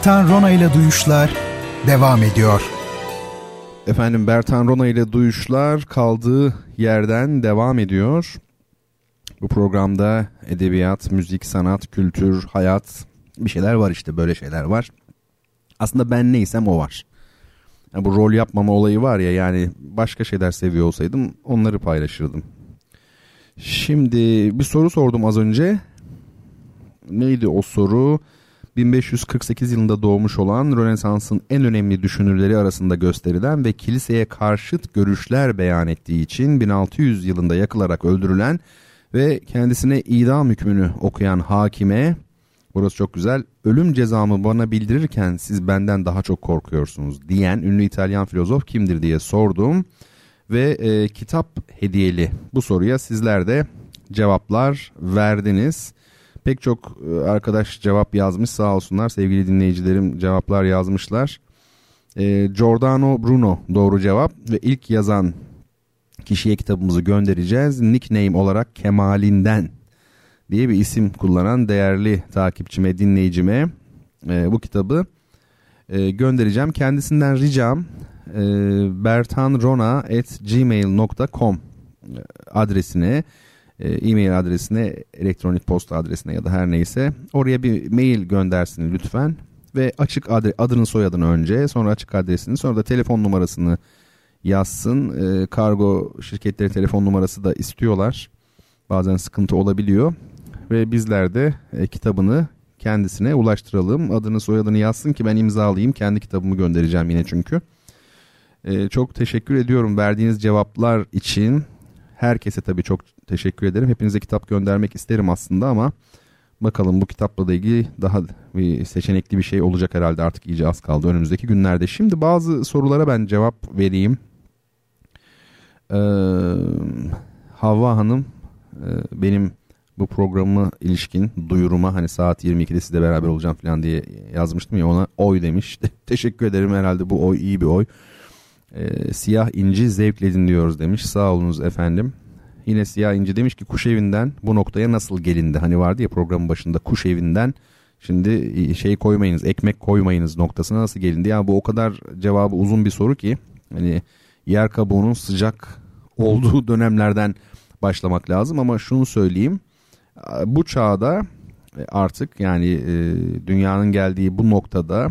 Bertan Rona ile Duyuşlar devam ediyor. Efendim Bertan Rona ile Duyuşlar kaldığı yerden devam ediyor. Bu programda edebiyat, müzik, sanat, kültür, hayat bir şeyler var işte böyle şeyler var. Aslında ben neysem o var. Yani bu rol yapmama olayı var ya yani başka şeyler seviyor olsaydım onları paylaşırdım. Şimdi bir soru sordum az önce. Neydi o soru? 1548 yılında doğmuş olan Rönesans'ın en önemli düşünürleri arasında gösterilen ve kiliseye karşıt görüşler beyan ettiği için 1600 yılında yakılarak öldürülen ve kendisine idam hükmünü okuyan hakime burası çok güzel ölüm cezamı bana bildirirken siz benden daha çok korkuyorsunuz diyen ünlü İtalyan filozof kimdir diye sordum ve e, kitap hediyeli bu soruya sizler de cevaplar verdiniz. Pek çok e, arkadaş cevap yazmış sağ olsunlar sevgili dinleyicilerim cevaplar yazmışlar. E, Giordano Bruno doğru cevap ve ilk yazan kişiye kitabımızı göndereceğiz. Nickname olarak Kemalinden diye bir isim kullanan değerli takipçime, dinleyicime e, bu kitabı e, göndereceğim. Kendisinden ricam e, bertanrona.gmail.com adresine e, e-mail adresine, elektronik posta adresine ya da her neyse oraya bir mail göndersin lütfen ve açık adre, adını soyadını önce sonra açık adresini sonra da telefon numarasını yazsın. E, kargo şirketleri telefon numarası da istiyorlar. Bazen sıkıntı olabiliyor ve bizler de e, kitabını kendisine ulaştıralım. Adını soyadını yazsın ki ben imzalayayım. Kendi kitabımı göndereceğim yine çünkü. E, çok teşekkür ediyorum verdiğiniz cevaplar için. Herkese tabii çok teşekkür ederim. Hepinize kitap göndermek isterim aslında ama bakalım bu kitapla da ilgili daha bir seçenekli bir şey olacak herhalde artık iyice az kaldı önümüzdeki günlerde. Şimdi bazı sorulara ben cevap vereyim. Ee, Havva Hanım e, benim bu programı ilişkin duyuruma hani saat 22'de sizle beraber olacağım falan diye yazmıştım ya ona oy demiş. Teşekkür ederim herhalde bu oy iyi bir oy. Ee, siyah inci zevkle dinliyoruz demiş. Sağ olunuz efendim. Yine siyah inci demiş ki kuş evinden bu noktaya nasıl gelindi? Hani vardı ya programın başında kuş evinden şimdi şey koymayınız ekmek koymayınız noktasına nasıl gelindi? Ya bu o kadar cevabı uzun bir soru ki hani yer kabuğunun sıcak olduğu dönemlerden başlamak lazım ama şunu söyleyeyim. Bu çağda artık yani e, dünyanın geldiği bu noktada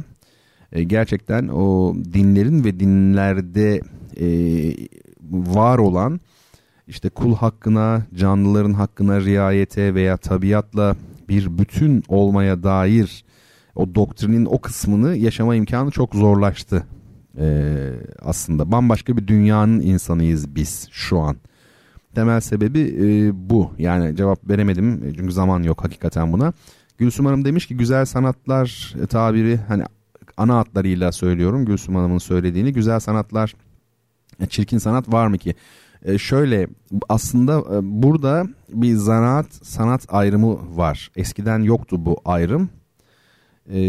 e, gerçekten o dinlerin ve dinlerde e, var olan işte kul hakkına, canlıların hakkına riayete veya tabiatla bir bütün olmaya dair o doktrinin o kısmını yaşama imkanı çok zorlaştı. Ee, aslında bambaşka bir dünyanın insanıyız biz şu an. Temel sebebi e, bu. Yani cevap veremedim çünkü zaman yok hakikaten buna. Gülsüm Hanım demiş ki güzel sanatlar tabiri hani ana hatlarıyla söylüyorum Gülsüm Hanım'ın söylediğini. Güzel sanatlar, çirkin sanat var mı ki? E, şöyle aslında e, burada bir zanaat sanat ayrımı var. Eskiden yoktu bu ayrım. E,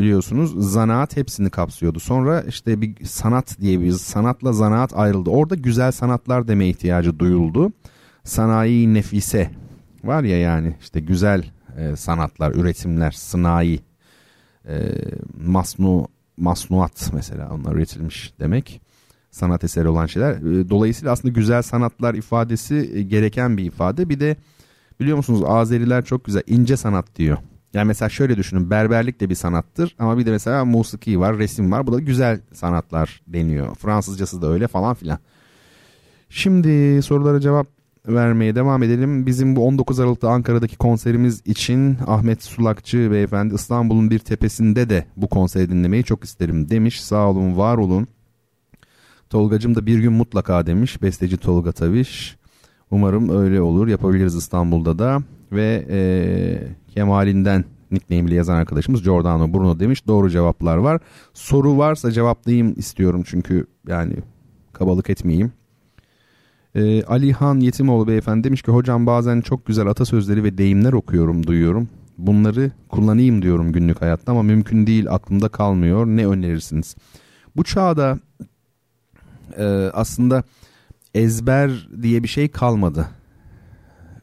biliyorsunuz zanaat hepsini kapsıyordu. Sonra işte bir sanat diye bir sanatla zanaat ayrıldı. Orada güzel sanatlar deme ihtiyacı duyuldu. Sanayi nefise var ya yani işte güzel e, sanatlar, üretimler, sanayi E, masnu masnuat mesela onlar üretilmiş demek. Sanat eseri olan şeyler. E, dolayısıyla aslında güzel sanatlar ifadesi e, gereken bir ifade. Bir de biliyor musunuz Azeriler çok güzel ince sanat diyor. Yani mesela şöyle düşünün berberlik de bir sanattır ama bir de mesela musiki var, resim var. Bu da güzel sanatlar deniyor. Fransızcası da öyle falan filan. Şimdi sorulara cevap vermeye devam edelim. Bizim bu 19 Aralık'ta Ankara'daki konserimiz için Ahmet Sulakçı beyefendi İstanbul'un bir tepesinde de bu konseri dinlemeyi çok isterim demiş. Sağ olun, var olun. Tolgacım da bir gün mutlaka demiş. Besteci Tolga Taviş. Umarım öyle olur. Yapabiliriz İstanbul'da da. Ve e, Kemalinden nickname'li yazan arkadaşımız Giordano Bruno demiş. Doğru cevaplar var. Soru varsa cevaplayayım istiyorum çünkü yani kabalık etmeyeyim. Ee, Alihan Yetimoğlu beyefendi demiş ki hocam bazen çok güzel atasözleri ve deyimler okuyorum duyuyorum. Bunları kullanayım diyorum günlük hayatta ama mümkün değil aklımda kalmıyor. Ne önerirsiniz? Bu çağda e, aslında ezber diye bir şey kalmadı.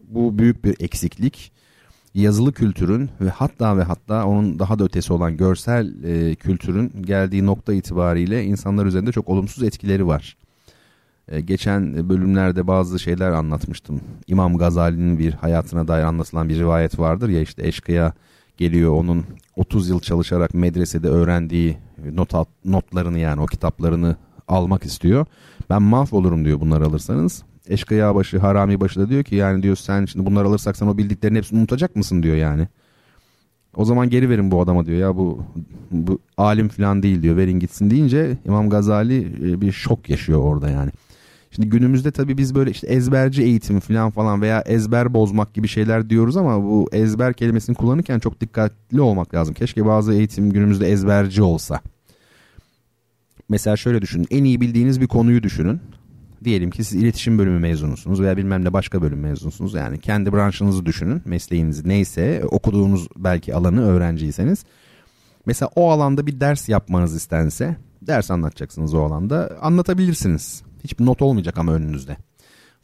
Bu büyük bir eksiklik. Yazılı kültürün ve hatta ve hatta onun daha da ötesi olan görsel e, kültürün geldiği nokta itibariyle insanlar üzerinde çok olumsuz etkileri var. E, geçen bölümlerde bazı şeyler anlatmıştım. İmam Gazali'nin bir hayatına dair anlatılan bir rivayet vardır ya işte eşkıya geliyor onun 30 yıl çalışarak medresede öğrendiği not notlarını yani o kitaplarını almak istiyor. Ben mahvolurum diyor bunları alırsanız. Eşkıya başı, harami başı da diyor ki yani diyor sen şimdi bunları alırsak sen o bildiklerini hepsini unutacak mısın diyor yani. O zaman geri verin bu adama diyor ya bu, bu alim falan değil diyor verin gitsin deyince İmam Gazali e, bir şok yaşıyor orada yani. Şimdi günümüzde tabii biz böyle işte ezberci eğitim falan falan veya ezber bozmak gibi şeyler diyoruz ama bu ezber kelimesini kullanırken çok dikkatli olmak lazım. Keşke bazı eğitim günümüzde ezberci olsa. Mesela şöyle düşünün. En iyi bildiğiniz bir konuyu düşünün. Diyelim ki siz iletişim bölümü mezunusunuz veya bilmem ne başka bölüm mezunusunuz. Yani kendi branşınızı düşünün. Mesleğinizi neyse okuduğunuz belki alanı öğrenciyseniz. Mesela o alanda bir ders yapmanız istense ders anlatacaksınız o alanda anlatabilirsiniz. Hiçbir not olmayacak ama önünüzde.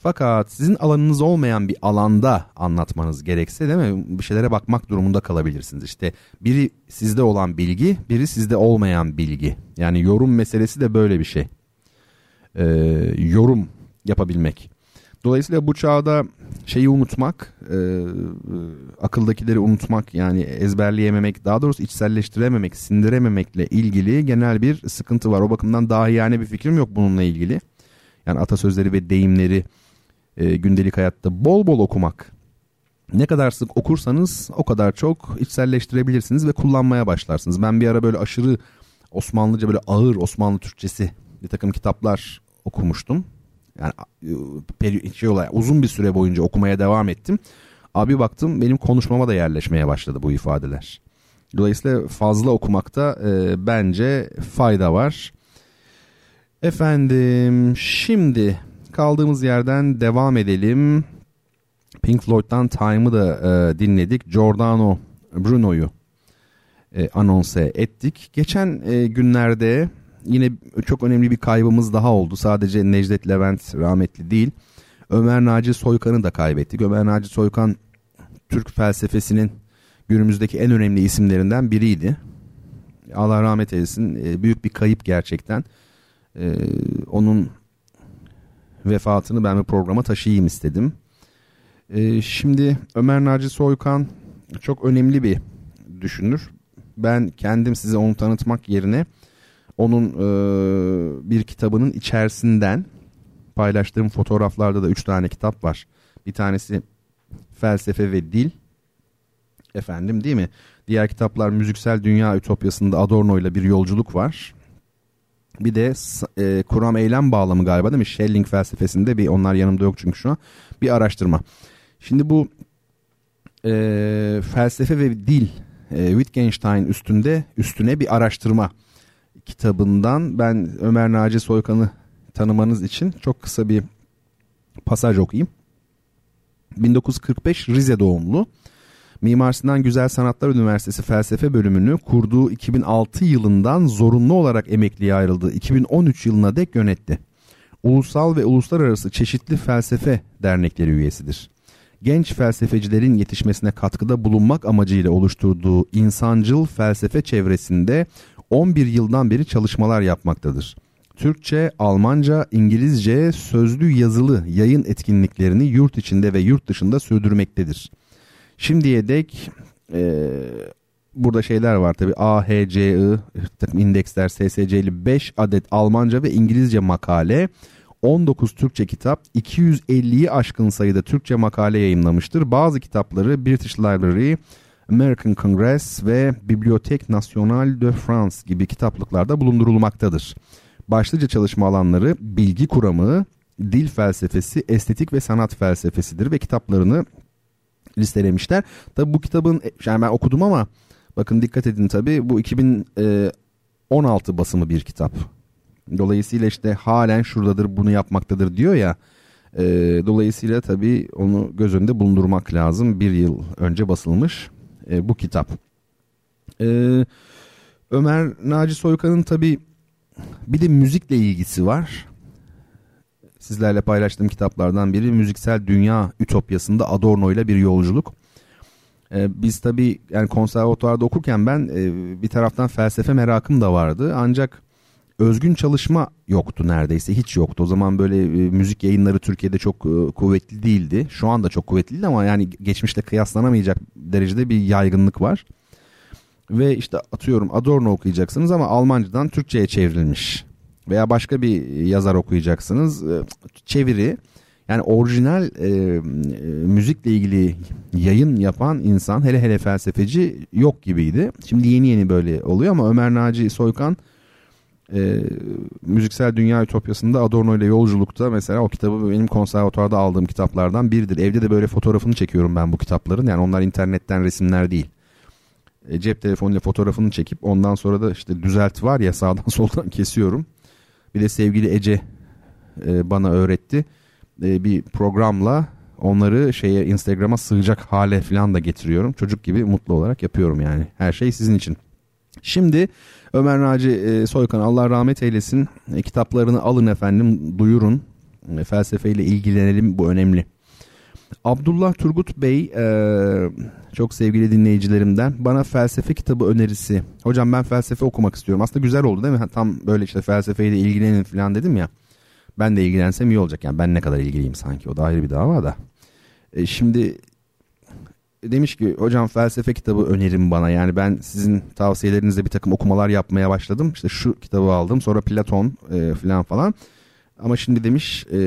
Fakat sizin alanınız olmayan bir alanda anlatmanız gerekse değil mi? Bir şeylere bakmak durumunda kalabilirsiniz. İşte biri sizde olan bilgi, biri sizde olmayan bilgi. Yani yorum meselesi de böyle bir şey. Ee, yorum yapabilmek. Dolayısıyla bu çağda şeyi unutmak, e, akıldakileri unutmak yani ezberleyememek, daha doğrusu içselleştirememek, sindirememekle ilgili genel bir sıkıntı var. O bakımdan daha yani bir fikrim yok bununla ilgili. Yani atasözleri ve deyimleri e, gündelik hayatta bol bol okumak. Ne kadar sık okursanız o kadar çok içselleştirebilirsiniz ve kullanmaya başlarsınız. Ben bir ara böyle aşırı Osmanlıca böyle ağır Osmanlı Türkçesi bir takım kitaplar okumuştum. Yani e, şey olarak uzun bir süre boyunca okumaya devam ettim. Abi baktım benim konuşmama da yerleşmeye başladı bu ifadeler. Dolayısıyla fazla okumakta e, bence fayda var. Efendim şimdi kaldığımız yerden devam edelim. Pink Floyd'dan Time'ı da e, dinledik. Giordano Bruno'yu e, anonse ettik. Geçen e, günlerde yine çok önemli bir kaybımız daha oldu. Sadece Necdet Levent rahmetli değil. Ömer Naci Soykan'ı da kaybettik. Ömer Naci Soykan Türk felsefesinin günümüzdeki en önemli isimlerinden biriydi. Allah rahmet eylesin. E, büyük bir kayıp gerçekten. E, onun vefatını ben bir programa taşıyayım istedim. E, şimdi Ömer Naci Soykan çok önemli bir düşünür. Ben kendim size onu tanıtmak yerine onun e, bir kitabının içerisinden paylaştığım fotoğraflarda da üç tane kitap var. Bir tanesi felsefe ve dil. Efendim değil mi? Diğer kitaplar müziksel dünya ütopyasında Adorno ile bir yolculuk var. Bir de e, kuram eylem bağlamı galiba değil mi? Schelling felsefesinde bir onlar yanımda yok çünkü şu an. Bir araştırma. Şimdi bu e, felsefe ve dil e, Wittgenstein üstünde üstüne bir araştırma kitabından ben Ömer Naci Soykan'ı tanımanız için çok kısa bir pasaj okuyayım. 1945 Rize doğumlu. Mimar Sinan Güzel Sanatlar Üniversitesi Felsefe bölümünü kurduğu 2006 yılından zorunlu olarak emekliye ayrıldığı 2013 yılına dek yönetti. Ulusal ve uluslararası çeşitli felsefe dernekleri üyesidir. genç felsefecilerin yetişmesine katkıda bulunmak amacıyla oluşturduğu insancıl felsefe çevresinde 11 yıldan beri çalışmalar yapmaktadır. Türkçe, Almanca, İngilizce, sözlü yazılı yayın etkinliklerini yurt içinde ve yurt dışında sürdürmektedir. Şimdiye dek e, burada şeyler var tabi A, H, C, I indeksler SSC'li 5 adet Almanca ve İngilizce makale 19 Türkçe kitap 250'yi aşkın sayıda Türkçe makale yayınlamıştır. Bazı kitapları British Library, American Congress ve Bibliothèque Nationale de France gibi kitaplıklarda bulundurulmaktadır. Başlıca çalışma alanları bilgi kuramı, dil felsefesi, estetik ve sanat felsefesidir ve kitaplarını listelemişler. Tabi bu kitabın yani ben okudum ama bakın dikkat edin tabi bu 2016 basımı bir kitap. Dolayısıyla işte halen şuradadır bunu yapmaktadır diyor ya. E, dolayısıyla tabi onu göz önünde bulundurmak lazım. Bir yıl önce basılmış e, bu kitap. E, Ömer Naci Soykan'ın tabi bir de müzikle ilgisi var. Sizlerle paylaştığım kitaplardan biri Müziksel Dünya Ütopyası'nda Adorno ile bir yolculuk. Ee, biz tabii yani konservatuvarda okurken ben e, bir taraftan felsefe merakım da vardı. Ancak özgün çalışma yoktu neredeyse hiç yoktu. O zaman böyle e, müzik yayınları Türkiye'de çok e, kuvvetli değildi. Şu anda çok kuvvetli değil ama yani geçmişte kıyaslanamayacak derecede bir yaygınlık var. Ve işte atıyorum Adorno okuyacaksınız ama Almancadan Türkçe'ye çevrilmiş. Veya başka bir yazar okuyacaksınız. E, çeviri yani orijinal e, e, müzikle ilgili yayın yapan insan hele hele felsefeci yok gibiydi. Şimdi yeni yeni böyle oluyor ama Ömer Naci Soykan e, müziksel dünya ütopyasında Adorno ile yolculukta mesela o kitabı benim konservatuarda aldığım kitaplardan biridir. Evde de böyle fotoğrafını çekiyorum ben bu kitapların. Yani onlar internetten resimler değil. E, cep telefonuyla fotoğrafını çekip ondan sonra da işte düzelt var ya sağdan soldan kesiyorum. Bir de sevgili Ece e, bana öğretti. E, bir programla onları şeye Instagram'a sığacak hale falan da getiriyorum. Çocuk gibi mutlu olarak yapıyorum yani. Her şey sizin için. Şimdi Ömer Naci e, Soykan Allah rahmet eylesin. E, kitaplarını alın efendim, duyurun. E, felsefeyle ilgilenelim bu önemli. Abdullah Turgut Bey e, çok sevgili dinleyicilerimden bana felsefe kitabı önerisi. Hocam ben felsefe okumak istiyorum. Aslında güzel oldu değil mi? Tam böyle işte felsefeyle ilgilenin falan dedim ya. Ben de ilgilensem iyi olacak. Yani ben ne kadar ilgiliyim sanki o da ayrı bir dava da. E, şimdi demiş ki hocam felsefe kitabı önerin bana. Yani ben sizin tavsiyelerinizle bir takım okumalar yapmaya başladım. İşte şu kitabı aldım sonra Platon e, falan falan. Ama şimdi demiş e,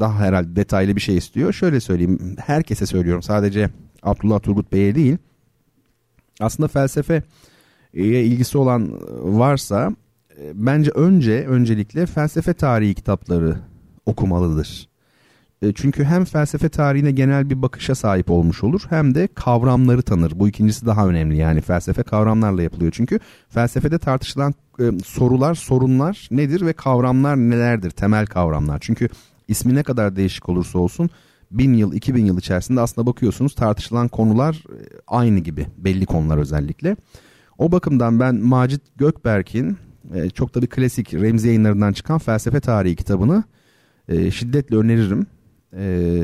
daha herhalde detaylı bir şey istiyor. Şöyle söyleyeyim herkese söylüyorum sadece Abdullah Turgut Bey'e değil. Aslında felsefeye ilgisi olan varsa e, bence önce öncelikle felsefe tarihi kitapları okumalıdır. E, çünkü hem felsefe tarihine genel bir bakışa sahip olmuş olur hem de kavramları tanır. Bu ikincisi daha önemli yani felsefe kavramlarla yapılıyor. Çünkü felsefede tartışılan e, sorular, sorunlar nedir ve kavramlar nelerdir? Temel kavramlar. Çünkü ismi ne kadar değişik olursa olsun bin yıl, iki bin yıl içerisinde aslında bakıyorsunuz tartışılan konular e, aynı gibi. Belli konular özellikle. O bakımdan ben Macit Gökberk'in çok da bir klasik Remzi yayınlarından çıkan felsefe tarihi kitabını şiddetle öneririm. Ee,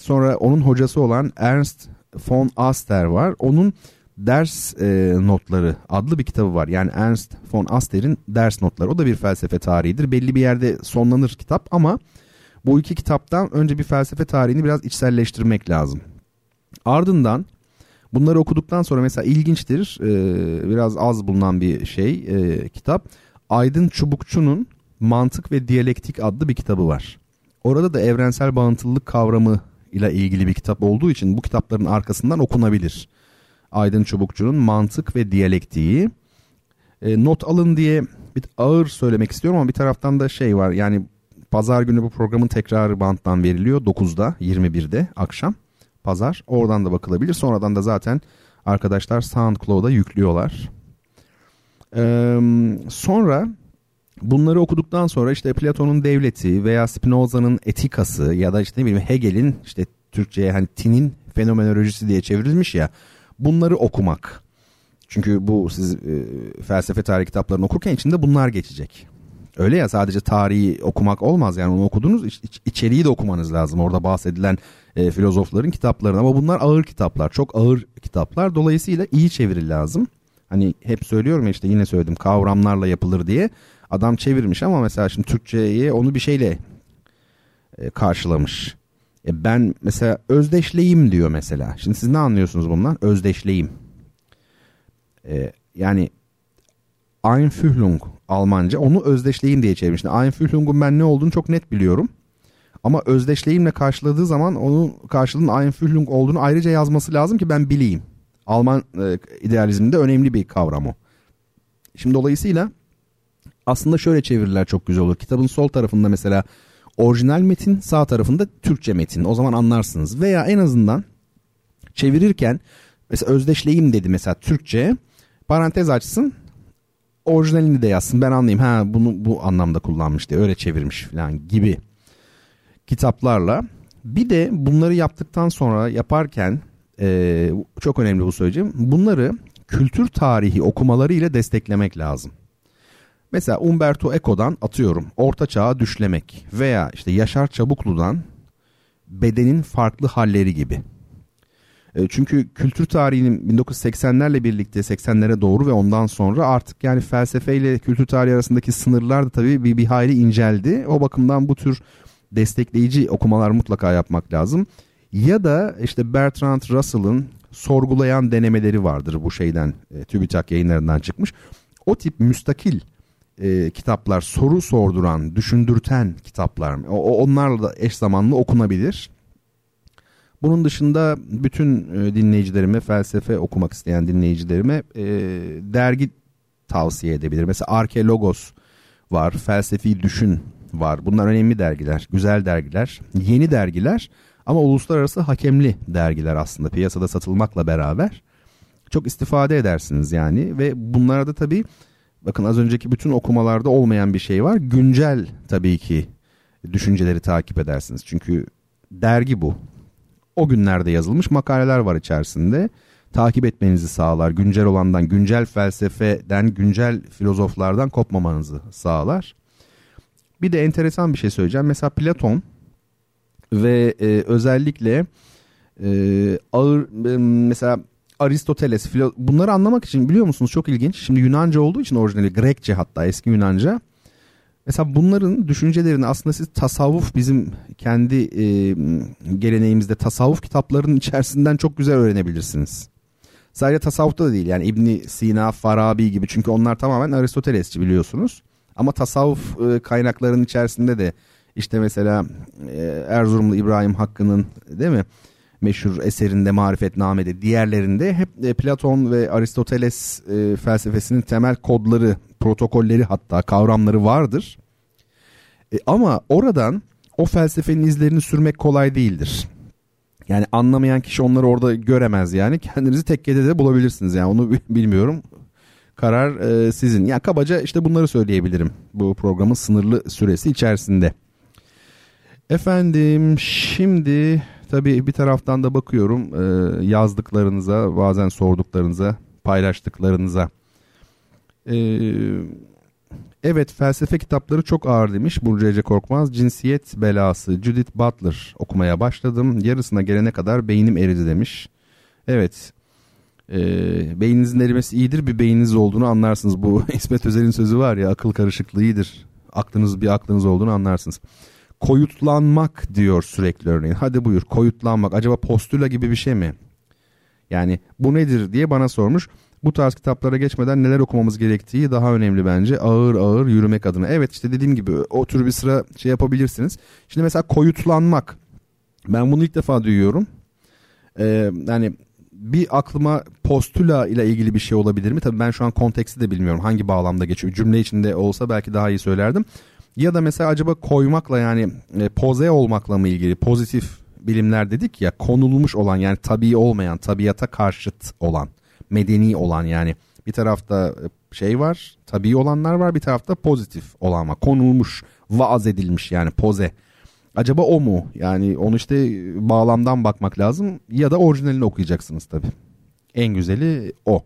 sonra onun hocası olan Ernst von Aster var. Onun ders e, notları adlı bir kitabı var. Yani Ernst von Aster'in ders notları. O da bir felsefe tarihidir. Belli bir yerde sonlanır kitap ama bu iki kitaptan önce bir felsefe tarihini biraz içselleştirmek lazım. Ardından bunları okuduktan sonra mesela ilginçtir e, biraz az bulunan bir şey e, kitap. Aydın Çubukçu'nun Mantık ve Diyalektik adlı bir kitabı var. Orada da evrensel bağıntılılık kavramı ile ilgili bir kitap olduğu için bu kitapların arkasından okunabilir. Aydın Çubukçu'nun Mantık ve Diyalektiği. E, not alın diye bir ağır söylemek istiyorum ama bir taraftan da şey var yani pazar günü bu programın tekrarı banttan veriliyor 9'da 21'de akşam pazar oradan da bakılabilir. Sonradan da zaten arkadaşlar SoundCloud'a yüklüyorlar. Ee, sonra Bunları okuduktan sonra işte Platon'un devleti veya Spinoza'nın etikası ya da işte ne bileyim Hegel'in işte Türkçe'ye hani tinin fenomenolojisi diye çevrilmiş ya bunları okumak. Çünkü bu siz e, felsefe tarih kitaplarını okurken içinde bunlar geçecek. Öyle ya sadece tarihi okumak olmaz yani onu okudunuz iç, içeriği de okumanız lazım. Orada bahsedilen e, filozofların kitaplarını ama bunlar ağır kitaplar çok ağır kitaplar dolayısıyla iyi çeviri lazım. Hani hep söylüyorum ya işte yine söyledim kavramlarla yapılır diye adam çevirmiş ama mesela şimdi Türkçe'ye onu bir şeyle e, karşılamış. E ben mesela özdeşleyim diyor mesela. Şimdi siz ne anlıyorsunuz bundan? Özdeşleyim. E, yani Einfühlung Almanca onu özdeşleyim diye çevirmiş. Einfühlung'un ben ne olduğunu çok net biliyorum. Ama özdeşleyimle karşıladığı zaman onun karşılığının Einfühlung olduğunu ayrıca yazması lazım ki ben bileyim. Alman e, idealizminde önemli bir kavram o. Şimdi dolayısıyla aslında şöyle çeviriler çok güzel olur. Kitabın sol tarafında mesela orijinal metin sağ tarafında Türkçe metin. O zaman anlarsınız. Veya en azından çevirirken mesela özdeşleyim dedi mesela Türkçe parantez açsın orijinalini de yazsın ben anlayayım ha bunu bu anlamda kullanmış diye öyle çevirmiş falan gibi kitaplarla bir de bunları yaptıktan sonra yaparken e, çok önemli bu söyleyeceğim bunları kültür tarihi okumaları ile desteklemek lazım. Mesela Umberto Eco'dan atıyorum Orta Çağ'a düşlemek veya işte Yaşar Çabuklu'dan bedenin farklı halleri gibi. E, çünkü kültür tarihinin 1980'lerle birlikte 80'lere doğru ve ondan sonra artık yani felsefeyle kültür tarihi arasındaki sınırlar da tabii bir, bir hayli inceldi. O bakımdan bu tür destekleyici okumalar mutlaka yapmak lazım. Ya da işte Bertrand Russell'ın sorgulayan denemeleri vardır bu şeyden e, TÜBİTAK yayınlarından çıkmış. O tip müstakil e, kitaplar soru sorduran, düşündürten kitaplar o, onlarla da eş zamanlı okunabilir. Bunun dışında bütün e, dinleyicilerime felsefe okumak isteyen dinleyicilerime e, dergi tavsiye edebilirim. Mesela Arkeologos var, Felsefi Düşün var. Bunlar önemli dergiler, güzel dergiler, yeni dergiler ama uluslararası hakemli dergiler aslında piyasada satılmakla beraber. Çok istifade edersiniz yani ve bunlarda tabii bakın az önceki bütün okumalarda olmayan bir şey var. Güncel tabii ki düşünceleri takip edersiniz. Çünkü dergi bu o günlerde yazılmış makaleler var içerisinde. Takip etmenizi sağlar. Güncel olandan, güncel felsefeden, güncel filozoflardan kopmamanızı sağlar. Bir de enteresan bir şey söyleyeceğim. Mesela Platon ve e, özellikle e, ağır e, mesela Aristoteles bunları anlamak için biliyor musunuz çok ilginç. Şimdi Yunanca olduğu için orijinali Grekçe hatta eski Yunanca. Mesela bunların düşüncelerini aslında siz tasavvuf bizim kendi e, geleneğimizde tasavvuf kitaplarının içerisinden çok güzel öğrenebilirsiniz. Sadece tasavvufta da değil yani İbni Sina, Farabi gibi çünkü onlar tamamen Aristotelesçi biliyorsunuz. Ama tasavvuf e, kaynaklarının içerisinde de işte mesela e, Erzurumlu İbrahim Hakkı'nın değil mi meşhur eserinde Marifetname'de diğerlerinde hep e, Platon ve Aristoteles e, felsefesinin temel kodları protokolleri hatta kavramları vardır. E, ama oradan o felsefenin izlerini sürmek kolay değildir. Yani anlamayan kişi onları orada göremez yani. Kendinizi tekkede de bulabilirsiniz yani onu bilmiyorum. Karar e, sizin. Yani kabaca işte bunları söyleyebilirim bu programın sınırlı süresi içerisinde. Efendim şimdi tabii bir taraftan da bakıyorum e, yazdıklarınıza bazen sorduklarınıza paylaştıklarınıza. Ee, evet felsefe kitapları çok ağır demiş Burcu Ece Korkmaz. Cinsiyet belası Judith Butler okumaya başladım. Yarısına gelene kadar beynim eridi demiş. Evet e, beyninizin erimesi iyidir bir beyniniz olduğunu anlarsınız. Bu İsmet Özel'in sözü var ya akıl karışıklığı iyidir. Aklınız bir aklınız olduğunu anlarsınız. Koyutlanmak diyor sürekli örneğin. Hadi buyur koyutlanmak. Acaba postula gibi bir şey mi? Yani bu nedir diye bana sormuş bu tarz kitaplara geçmeden neler okumamız gerektiği daha önemli bence. Ağır ağır yürümek adına. Evet işte dediğim gibi o tür bir sıra şey yapabilirsiniz. Şimdi mesela koyutlanmak. Ben bunu ilk defa duyuyorum. Ee, yani bir aklıma postula ile ilgili bir şey olabilir mi? Tabii ben şu an konteksti de bilmiyorum. Hangi bağlamda geçiyor? Cümle içinde olsa belki daha iyi söylerdim. Ya da mesela acaba koymakla yani e, poze olmakla mı ilgili pozitif bilimler dedik ya konulmuş olan yani tabii olmayan tabiata karşıt olan medeni olan yani bir tarafta e, şey var tabii olanlar var bir tarafta pozitif olan var. Konulmuş vaaz edilmiş yani poze. Acaba o mu? Yani onu işte bağlamdan bakmak lazım ya da orijinalini okuyacaksınız tabi en güzeli o.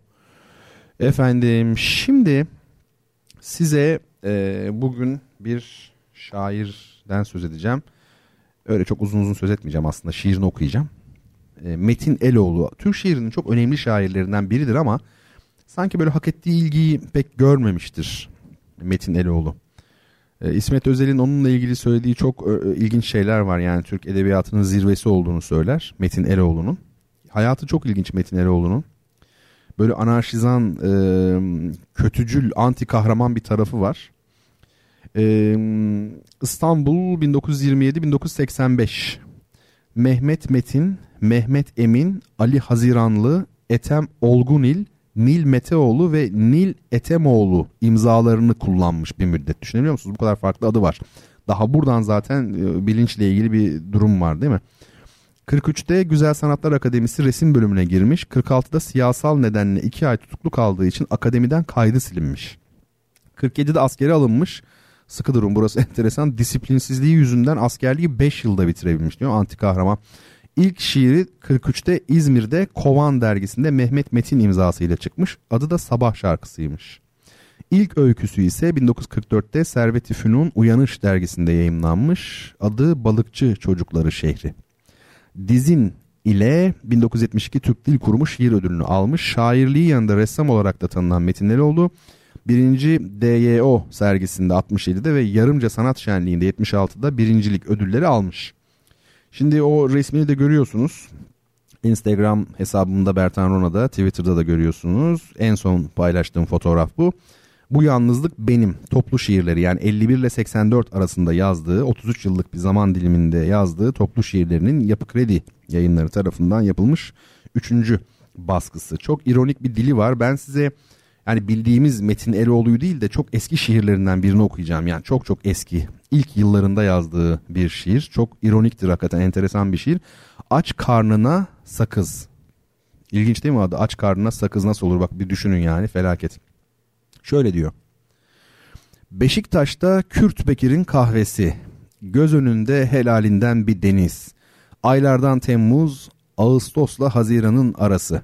Efendim şimdi size e, bugün bir şairden söz edeceğim Öyle çok uzun uzun söz etmeyeceğim aslında şiirini okuyacağım. E, Metin Eloğlu Türk şiirinin çok önemli şairlerinden biridir ama sanki böyle hak ettiği ilgiyi pek görmemiştir Metin Eloğlu. E, İsmet Özel'in onunla ilgili söylediği çok e, ilginç şeyler var. Yani Türk Edebiyatı'nın zirvesi olduğunu söyler Metin Eroğlu'nun. Hayatı çok ilginç Metin Eroğlu'nun. Böyle anarşizan, e, kötücül, anti kahraman bir tarafı var. E, İstanbul 1927-1985. Mehmet Metin, Mehmet Emin, Ali Haziranlı, Etem Olgunil, Nil Meteoğlu ve Nil Etemoğlu imzalarını kullanmış bir müddet. Düşünebiliyor musunuz? Bu kadar farklı adı var. Daha buradan zaten e, bilinçle ilgili bir durum var değil mi? 43'te Güzel Sanatlar Akademisi resim bölümüne girmiş. 46'da siyasal nedenle 2 ay tutuklu kaldığı için akademiden kaydı silinmiş. 47'de askere alınmış. Sıkı durum burası enteresan. Disiplinsizliği yüzünden askerliği 5 yılda bitirebilmiş diyor anti kahraman. İlk şiiri 43'te İzmir'de Kovan dergisinde Mehmet Metin imzasıyla çıkmış. Adı da Sabah şarkısıymış. İlk öyküsü ise 1944'te Servet-i Fünun Uyanış dergisinde yayımlanmış. Adı Balıkçı Çocukları Şehri. Dizin ile 1972 Türk Dil Kurumu şiir ödülünü almış. Şairliği yanında ressam olarak da tanınan Metin Eroğlu. Birinci DYO sergisinde 67'de ve Yarımca Sanat Şenliği'nde 76'da birincilik ödülleri almış. Şimdi o resmini de görüyorsunuz. Instagram hesabımda Bertan Rona'da, Twitter'da da görüyorsunuz. En son paylaştığım fotoğraf bu. Bu yalnızlık benim toplu şiirleri yani 51 ile 84 arasında yazdığı 33 yıllık bir zaman diliminde yazdığı toplu şiirlerinin Yapı Kredi yayınları tarafından yapılmış 3. baskısı. Çok ironik bir dili var. Ben size yani bildiğimiz Metin Eroğlu'yu değil de çok eski şiirlerinden birini okuyacağım. Yani çok çok eski. ilk yıllarında yazdığı bir şiir. Çok ironiktir hakikaten enteresan bir şiir. Aç karnına sakız. İlginç değil mi adı? Aç karnına sakız nasıl olur? Bak bir düşünün yani felaket. Şöyle diyor. Beşiktaş'ta Kürt Bekir'in kahvesi. Göz önünde helalinden bir deniz. Aylardan Temmuz, Ağustos'la Haziran'ın arası.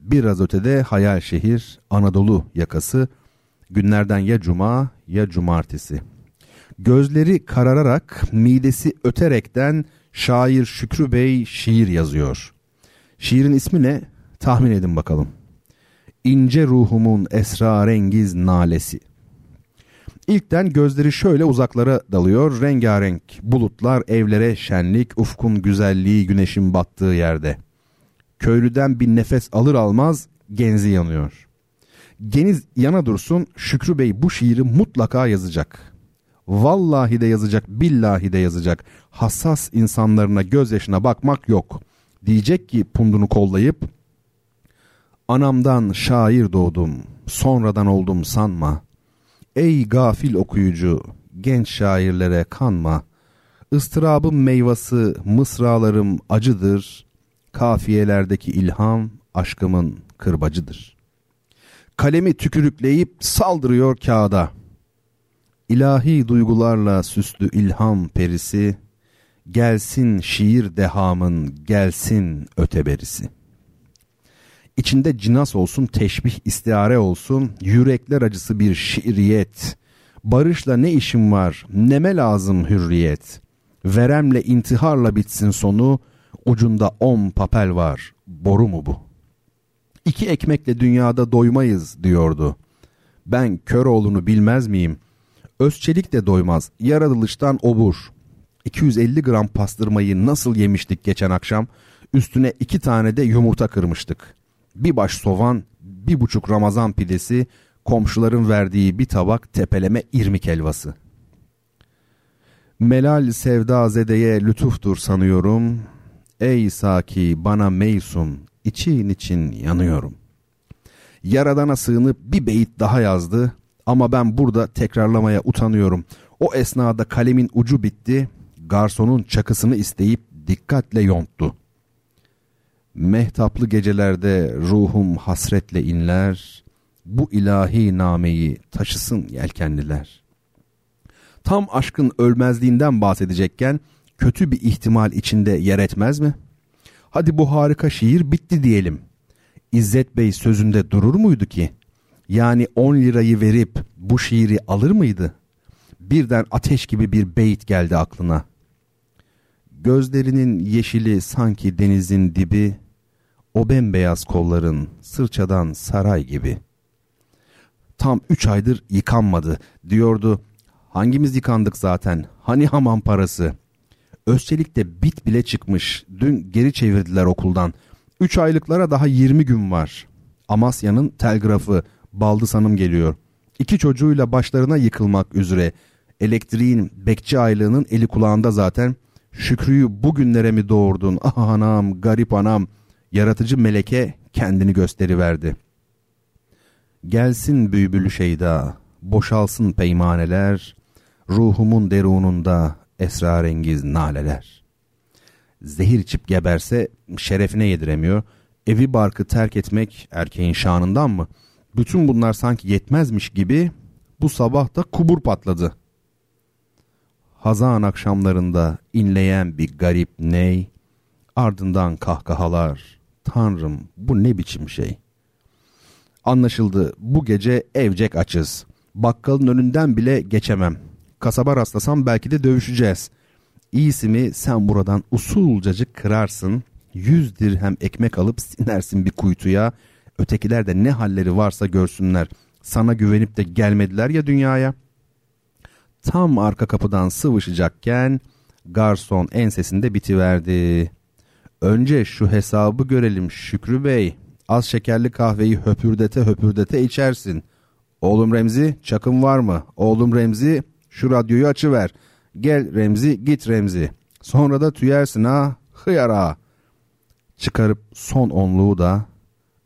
Biraz ötede hayal şehir, Anadolu yakası. Günlerden ya cuma ya cumartesi. Gözleri karararak, midesi öterekten şair Şükrü Bey şiir yazıyor. Şiirin ismi ne? Tahmin edin bakalım ince ruhumun esrarengiz nalesi. İlkten gözleri şöyle uzaklara dalıyor, rengarenk bulutlar evlere şenlik, ufkun güzelliği güneşin battığı yerde. Köylüden bir nefes alır almaz genzi yanıyor. Geniz yana dursun Şükrü Bey bu şiiri mutlaka yazacak. Vallahi de yazacak, billahi de yazacak. Hassas insanlarına gözyaşına bakmak yok. Diyecek ki pundunu kollayıp Anamdan şair doğdum, sonradan oldum sanma. Ey gafil okuyucu, genç şairlere kanma. Istırabım meyvası, mısralarım acıdır. Kafiyelerdeki ilham, aşkımın kırbacıdır. Kalemi tükürükleyip saldırıyor kağıda. İlahi duygularla süslü ilham perisi, gelsin şiir dehamın, gelsin öteberisi.'' İçinde cinas olsun, teşbih istiare olsun, yürekler acısı bir şiiriyet. Barışla ne işim var, neme lazım hürriyet. Veremle intiharla bitsin sonu, ucunda on papel var, boru mu bu? İki ekmekle dünyada doymayız diyordu. Ben kör oğlunu bilmez miyim? Özçelik de doymaz, yaratılıştan obur. 250 gram pastırmayı nasıl yemiştik geçen akşam? Üstüne iki tane de yumurta kırmıştık bir baş soğan, bir buçuk Ramazan pidesi, komşuların verdiği bir tabak tepeleme irmik helvası. Melal sevda zedeye lütuftur sanıyorum. Ey Saki bana meysun, için için yanıyorum. Yaradana sığınıp bir beyit daha yazdı ama ben burada tekrarlamaya utanıyorum. O esnada kalemin ucu bitti, garsonun çakısını isteyip dikkatle yonttu. Mehtaplı gecelerde ruhum hasretle inler, bu ilahi nameyi taşısın yelkenliler. Tam aşkın ölmezliğinden bahsedecekken kötü bir ihtimal içinde yer etmez mi? Hadi bu harika şiir bitti diyelim. İzzet Bey sözünde durur muydu ki? Yani 10 lirayı verip bu şiiri alır mıydı? Birden ateş gibi bir beyit geldi aklına. Gözlerinin yeşili sanki denizin dibi, o bembeyaz kolların sırçadan saray gibi. Tam üç aydır yıkanmadı diyordu. Hangimiz yıkandık zaten? Hani hamam parası? Özçelik'te bit bile çıkmış. Dün geri çevirdiler okuldan. Üç aylıklara daha yirmi gün var. Amasya'nın telgrafı Baldız Hanım geliyor. İki çocuğuyla başlarına yıkılmak üzere. Elektriğin bekçi aylığının eli kulağında zaten. Şükrü'yü bugünlere mi doğurdun? Ah anam, garip anam. Yaratıcı meleke kendini gösteriverdi. Gelsin büyübülü şeyda, boşalsın peymaneler, ruhumun derununda esrarengiz naleler. Zehir içip geberse şerefine yediremiyor. Evi barkı terk etmek erkeğin şanından mı? Bütün bunlar sanki yetmezmiş gibi bu sabah da kubur patladı. Hazan akşamlarında inleyen bir garip ney, ardından kahkahalar. Tanrım bu ne biçim şey? Anlaşıldı bu gece evcek açız. Bakkalın önünden bile geçemem. Kasaba rastlasam belki de dövüşeceğiz. İyisi mi sen buradan usulcacık kırarsın. Yüz dirhem ekmek alıp sinersin bir kuytuya. Ötekiler de ne halleri varsa görsünler. Sana güvenip de gelmediler ya dünyaya. Tam arka kapıdan sıvışacakken garson ensesinde bitiverdi. Önce şu hesabı görelim Şükrü Bey. Az şekerli kahveyi höpürdete höpürdete içersin. Oğlum Remzi çakın var mı? Oğlum Remzi şu radyoyu açıver. Gel Remzi git Remzi. Sonra da tüyersin ha hıyar ha. Çıkarıp son onluğu da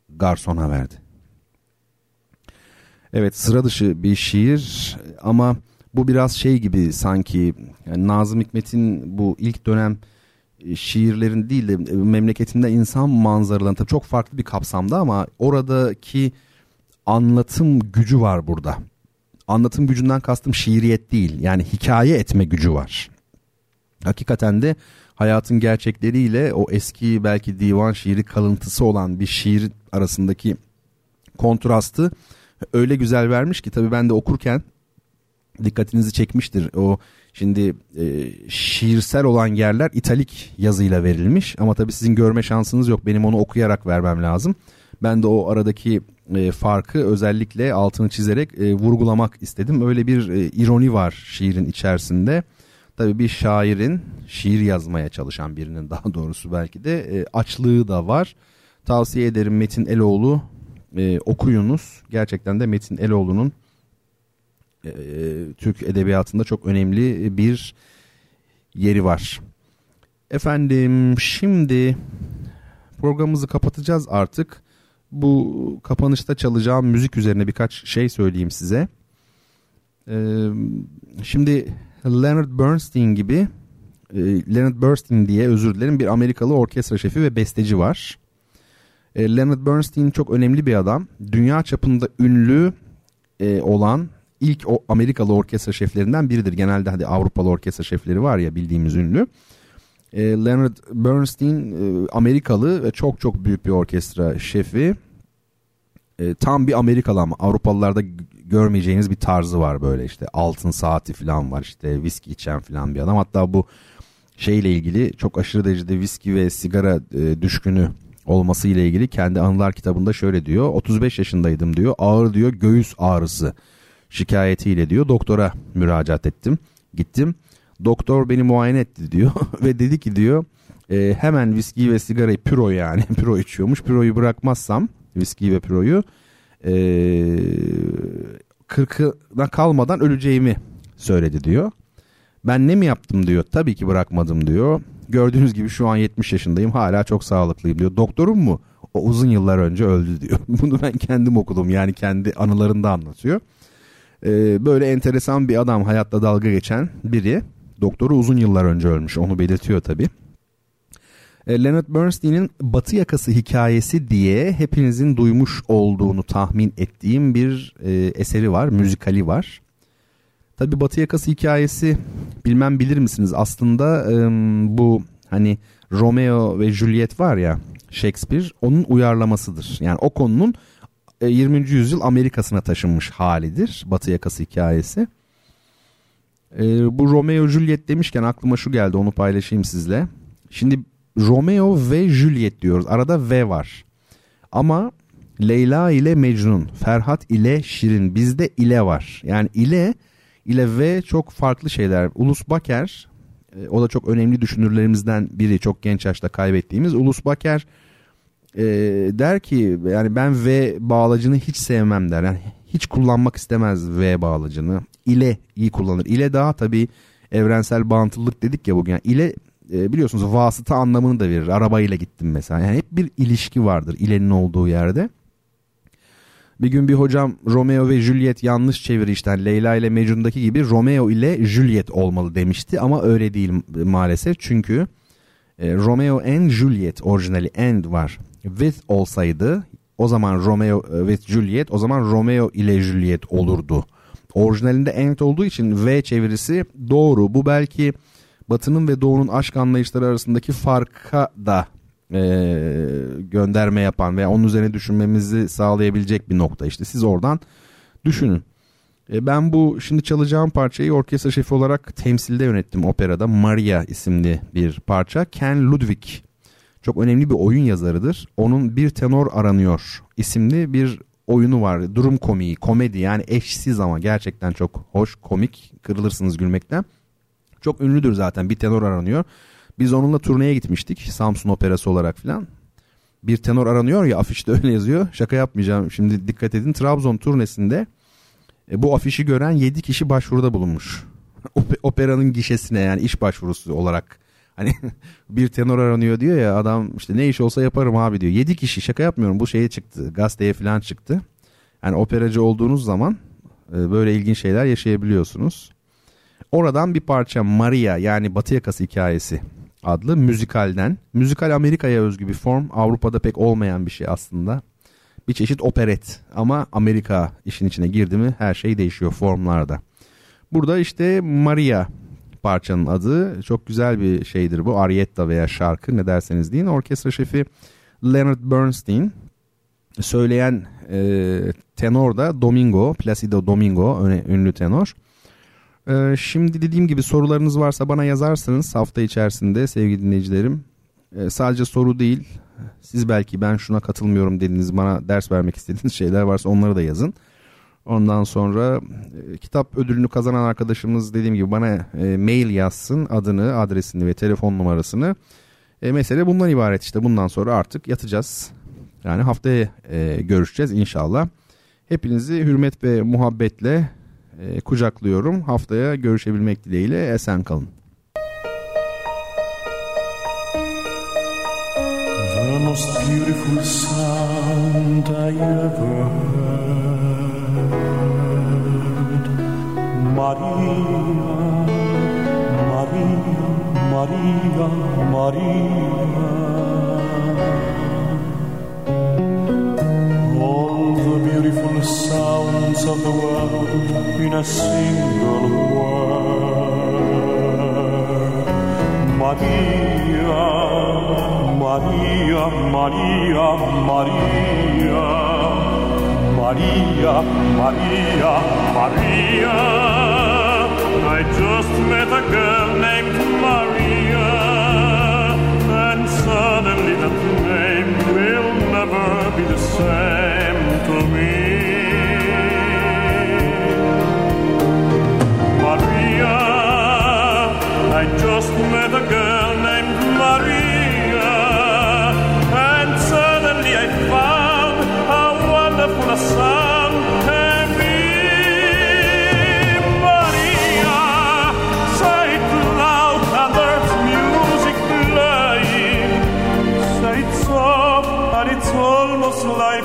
garsona verdi. Evet sıra dışı bir şiir ama bu biraz şey gibi sanki yani Nazım Hikmet'in bu ilk dönem e, şiirlerin değil de e, memleketinde insan manzaralarının tabii çok farklı bir kapsamda ama oradaki anlatım gücü var burada. Anlatım gücünden kastım şiiriyet değil yani hikaye etme gücü var. Hakikaten de hayatın gerçekleriyle o eski belki divan şiiri kalıntısı olan bir şiir arasındaki kontrastı öyle güzel vermiş ki tabii ben de okurken dikkatinizi çekmiştir. O şimdi e, şiirsel olan yerler italik yazıyla verilmiş ama tabii sizin görme şansınız yok. Benim onu okuyarak vermem lazım. Ben de o aradaki e, farkı özellikle altını çizerek e, vurgulamak istedim. Öyle bir e, ironi var şiirin içerisinde. Tabii bir şairin şiir yazmaya çalışan birinin daha doğrusu belki de e, açlığı da var. Tavsiye ederim Metin Eloğlu e, okuyunuz. Gerçekten de Metin Eloğlu'nun e, Türk edebiyatında çok önemli bir yeri var. Efendim şimdi programımızı kapatacağız artık. Bu kapanışta çalacağım müzik üzerine birkaç şey söyleyeyim size. Ee, şimdi Leonard Bernstein gibi e, Leonard Bernstein diye özür dilerim bir Amerikalı orkestra şefi ve besteci var. E, Leonard Bernstein çok önemli bir adam. Dünya çapında ünlü e, olan ilk o Amerikalı orkestra şeflerinden biridir. Genelde hadi Avrupalı orkestra şefleri var ya bildiğimiz ünlü. E, Leonard Bernstein e, Amerikalı ve çok çok büyük bir orkestra şefi. E, tam bir Amerikalı ama Avrupalılarda görmeyeceğiniz bir tarzı var böyle işte altın saati falan var işte viski içen falan bir adam. Hatta bu şeyle ilgili çok aşırı derecede viski ve sigara e, düşkünü olması ile ilgili kendi anılar kitabında şöyle diyor. 35 yaşındaydım diyor. Ağır diyor göğüs ağrısı şikayetiyle diyor doktora müracaat ettim. Gittim. Doktor beni muayene etti diyor ve dedi ki diyor e, hemen viski ve sigarayı püro yani püro içiyormuş. Püroyu bırakmazsam viski ve püroyu e, kırkına kalmadan öleceğimi söyledi diyor. Ben ne mi yaptım diyor. Tabii ki bırakmadım diyor. Gördüğünüz gibi şu an 70 yaşındayım hala çok sağlıklıyım diyor. Doktorum mu? O uzun yıllar önce öldü diyor. Bunu ben kendim okudum yani kendi anılarında anlatıyor. Ee, böyle enteresan bir adam hayatta dalga geçen biri. Doktoru uzun yıllar önce ölmüş onu belirtiyor tabii. E, Leonard Bernstein'in Batı Yakası hikayesi diye hepinizin duymuş olduğunu tahmin ettiğim bir e, eseri var, müzikali var. Tabii Batı Yakası hikayesi bilmem bilir misiniz aslında e, bu hani Romeo ve Juliet var ya Shakespeare onun uyarlamasıdır. Yani o konunun 20. yüzyıl Amerika'sına taşınmış halidir Batı Yakası hikayesi. Ee, bu Romeo Juliet demişken aklıma şu geldi onu paylaşayım sizle. Şimdi Romeo ve Juliet diyoruz. Arada V var. Ama Leyla ile Mecnun, Ferhat ile Şirin bizde ile var. Yani ile ile V çok farklı şeyler. Ulus Baker e, o da çok önemli düşünürlerimizden biri çok genç yaşta kaybettiğimiz. Ulus Baker e, der ki yani ben V bağlacını hiç sevmem der. Yani hiç kullanmak istemez V bağlacını. İle iyi kullanır. İle daha tabii evrensel bağıntılılık dedik ya bugün. Yani ile e, biliyorsunuz vasıta anlamını da verir. Arabayla gittim mesela. Yani hep bir ilişki vardır ilenin olduğu yerde. Bir gün bir hocam Romeo ve Juliet yanlış çeviri işte Leyla ile Mecnun'daki gibi Romeo ile Juliet olmalı demişti ama öyle değil maalesef çünkü e, Romeo and Juliet orijinali and var with olsaydı o zaman Romeo e, with Juliet o zaman Romeo ile Juliet olurdu. Orijinalinde and olduğu için V çevirisi doğru. Bu belki Batı'nın ve Doğu'nun aşk anlayışları arasındaki farka da e, gönderme yapan veya onun üzerine düşünmemizi sağlayabilecek bir nokta. İşte siz oradan düşünün. E, ben bu şimdi çalacağım parçayı orkestra şefi olarak temsilde yönettim operada. Maria isimli bir parça. Ken Ludwig çok önemli bir oyun yazarıdır. Onun Bir Tenor Aranıyor isimli bir oyunu var. Durum komiği, komedi yani eşsiz ama gerçekten çok hoş, komik. Kırılırsınız gülmekten. Çok ünlüdür zaten bir tenor aranıyor. Biz onunla turneye gitmiştik Samsun Operası olarak filan. Bir tenor aranıyor ya afişte öyle yazıyor. Şaka yapmayacağım şimdi dikkat edin. Trabzon turnesinde e, bu afişi gören 7 kişi başvuruda bulunmuş. Operanın gişesine yani iş başvurusu olarak. Hani bir tenor aranıyor diyor ya adam işte ne iş olsa yaparım abi diyor. 7 kişi şaka yapmıyorum bu şeye çıktı gazeteye falan çıktı. Yani operacı olduğunuz zaman e, böyle ilginç şeyler yaşayabiliyorsunuz. Oradan bir parça Maria yani Batı Yakası hikayesi adlı müzikalden. Müzikal Amerika'ya özgü bir form. Avrupa'da pek olmayan bir şey aslında. Bir çeşit operet ama Amerika işin içine girdi mi her şey değişiyor formlarda. Burada işte Maria parçanın adı. Çok güzel bir şeydir bu. Arietta veya şarkı ne derseniz deyin. Orkestra şefi Leonard Bernstein. Söyleyen e, tenor da Domingo, Placido Domingo, ünlü tenor. Ee, şimdi dediğim gibi sorularınız varsa bana yazarsınız hafta içerisinde sevgili dinleyicilerim. Ee, sadece soru değil. Siz belki ben şuna katılmıyorum dediniz bana ders vermek istediğiniz şeyler varsa onları da yazın. Ondan sonra e, kitap ödülünü kazanan arkadaşımız dediğim gibi bana e, mail yazsın adını, adresini ve telefon numarasını. E, mesele bundan ibaret işte bundan sonra artık yatacağız. Yani haftaya e, görüşeceğiz inşallah. Hepinizi hürmet ve muhabbetle e, kucaklıyorum. Haftaya görüşebilmek dileğiyle esen kalın. The most beautiful sound I ever heard Maria, Maria, Maria, Maria sounds of the world in a single word. Maria, Maria, Maria, Maria, Maria, Maria, Maria. I just met a girl named Maria, and suddenly that name will never be the same to me. I just met a girl named Maria, and suddenly I found how wonderful a sound. Maria, say it loud and there's music playing. Say it soft it's almost like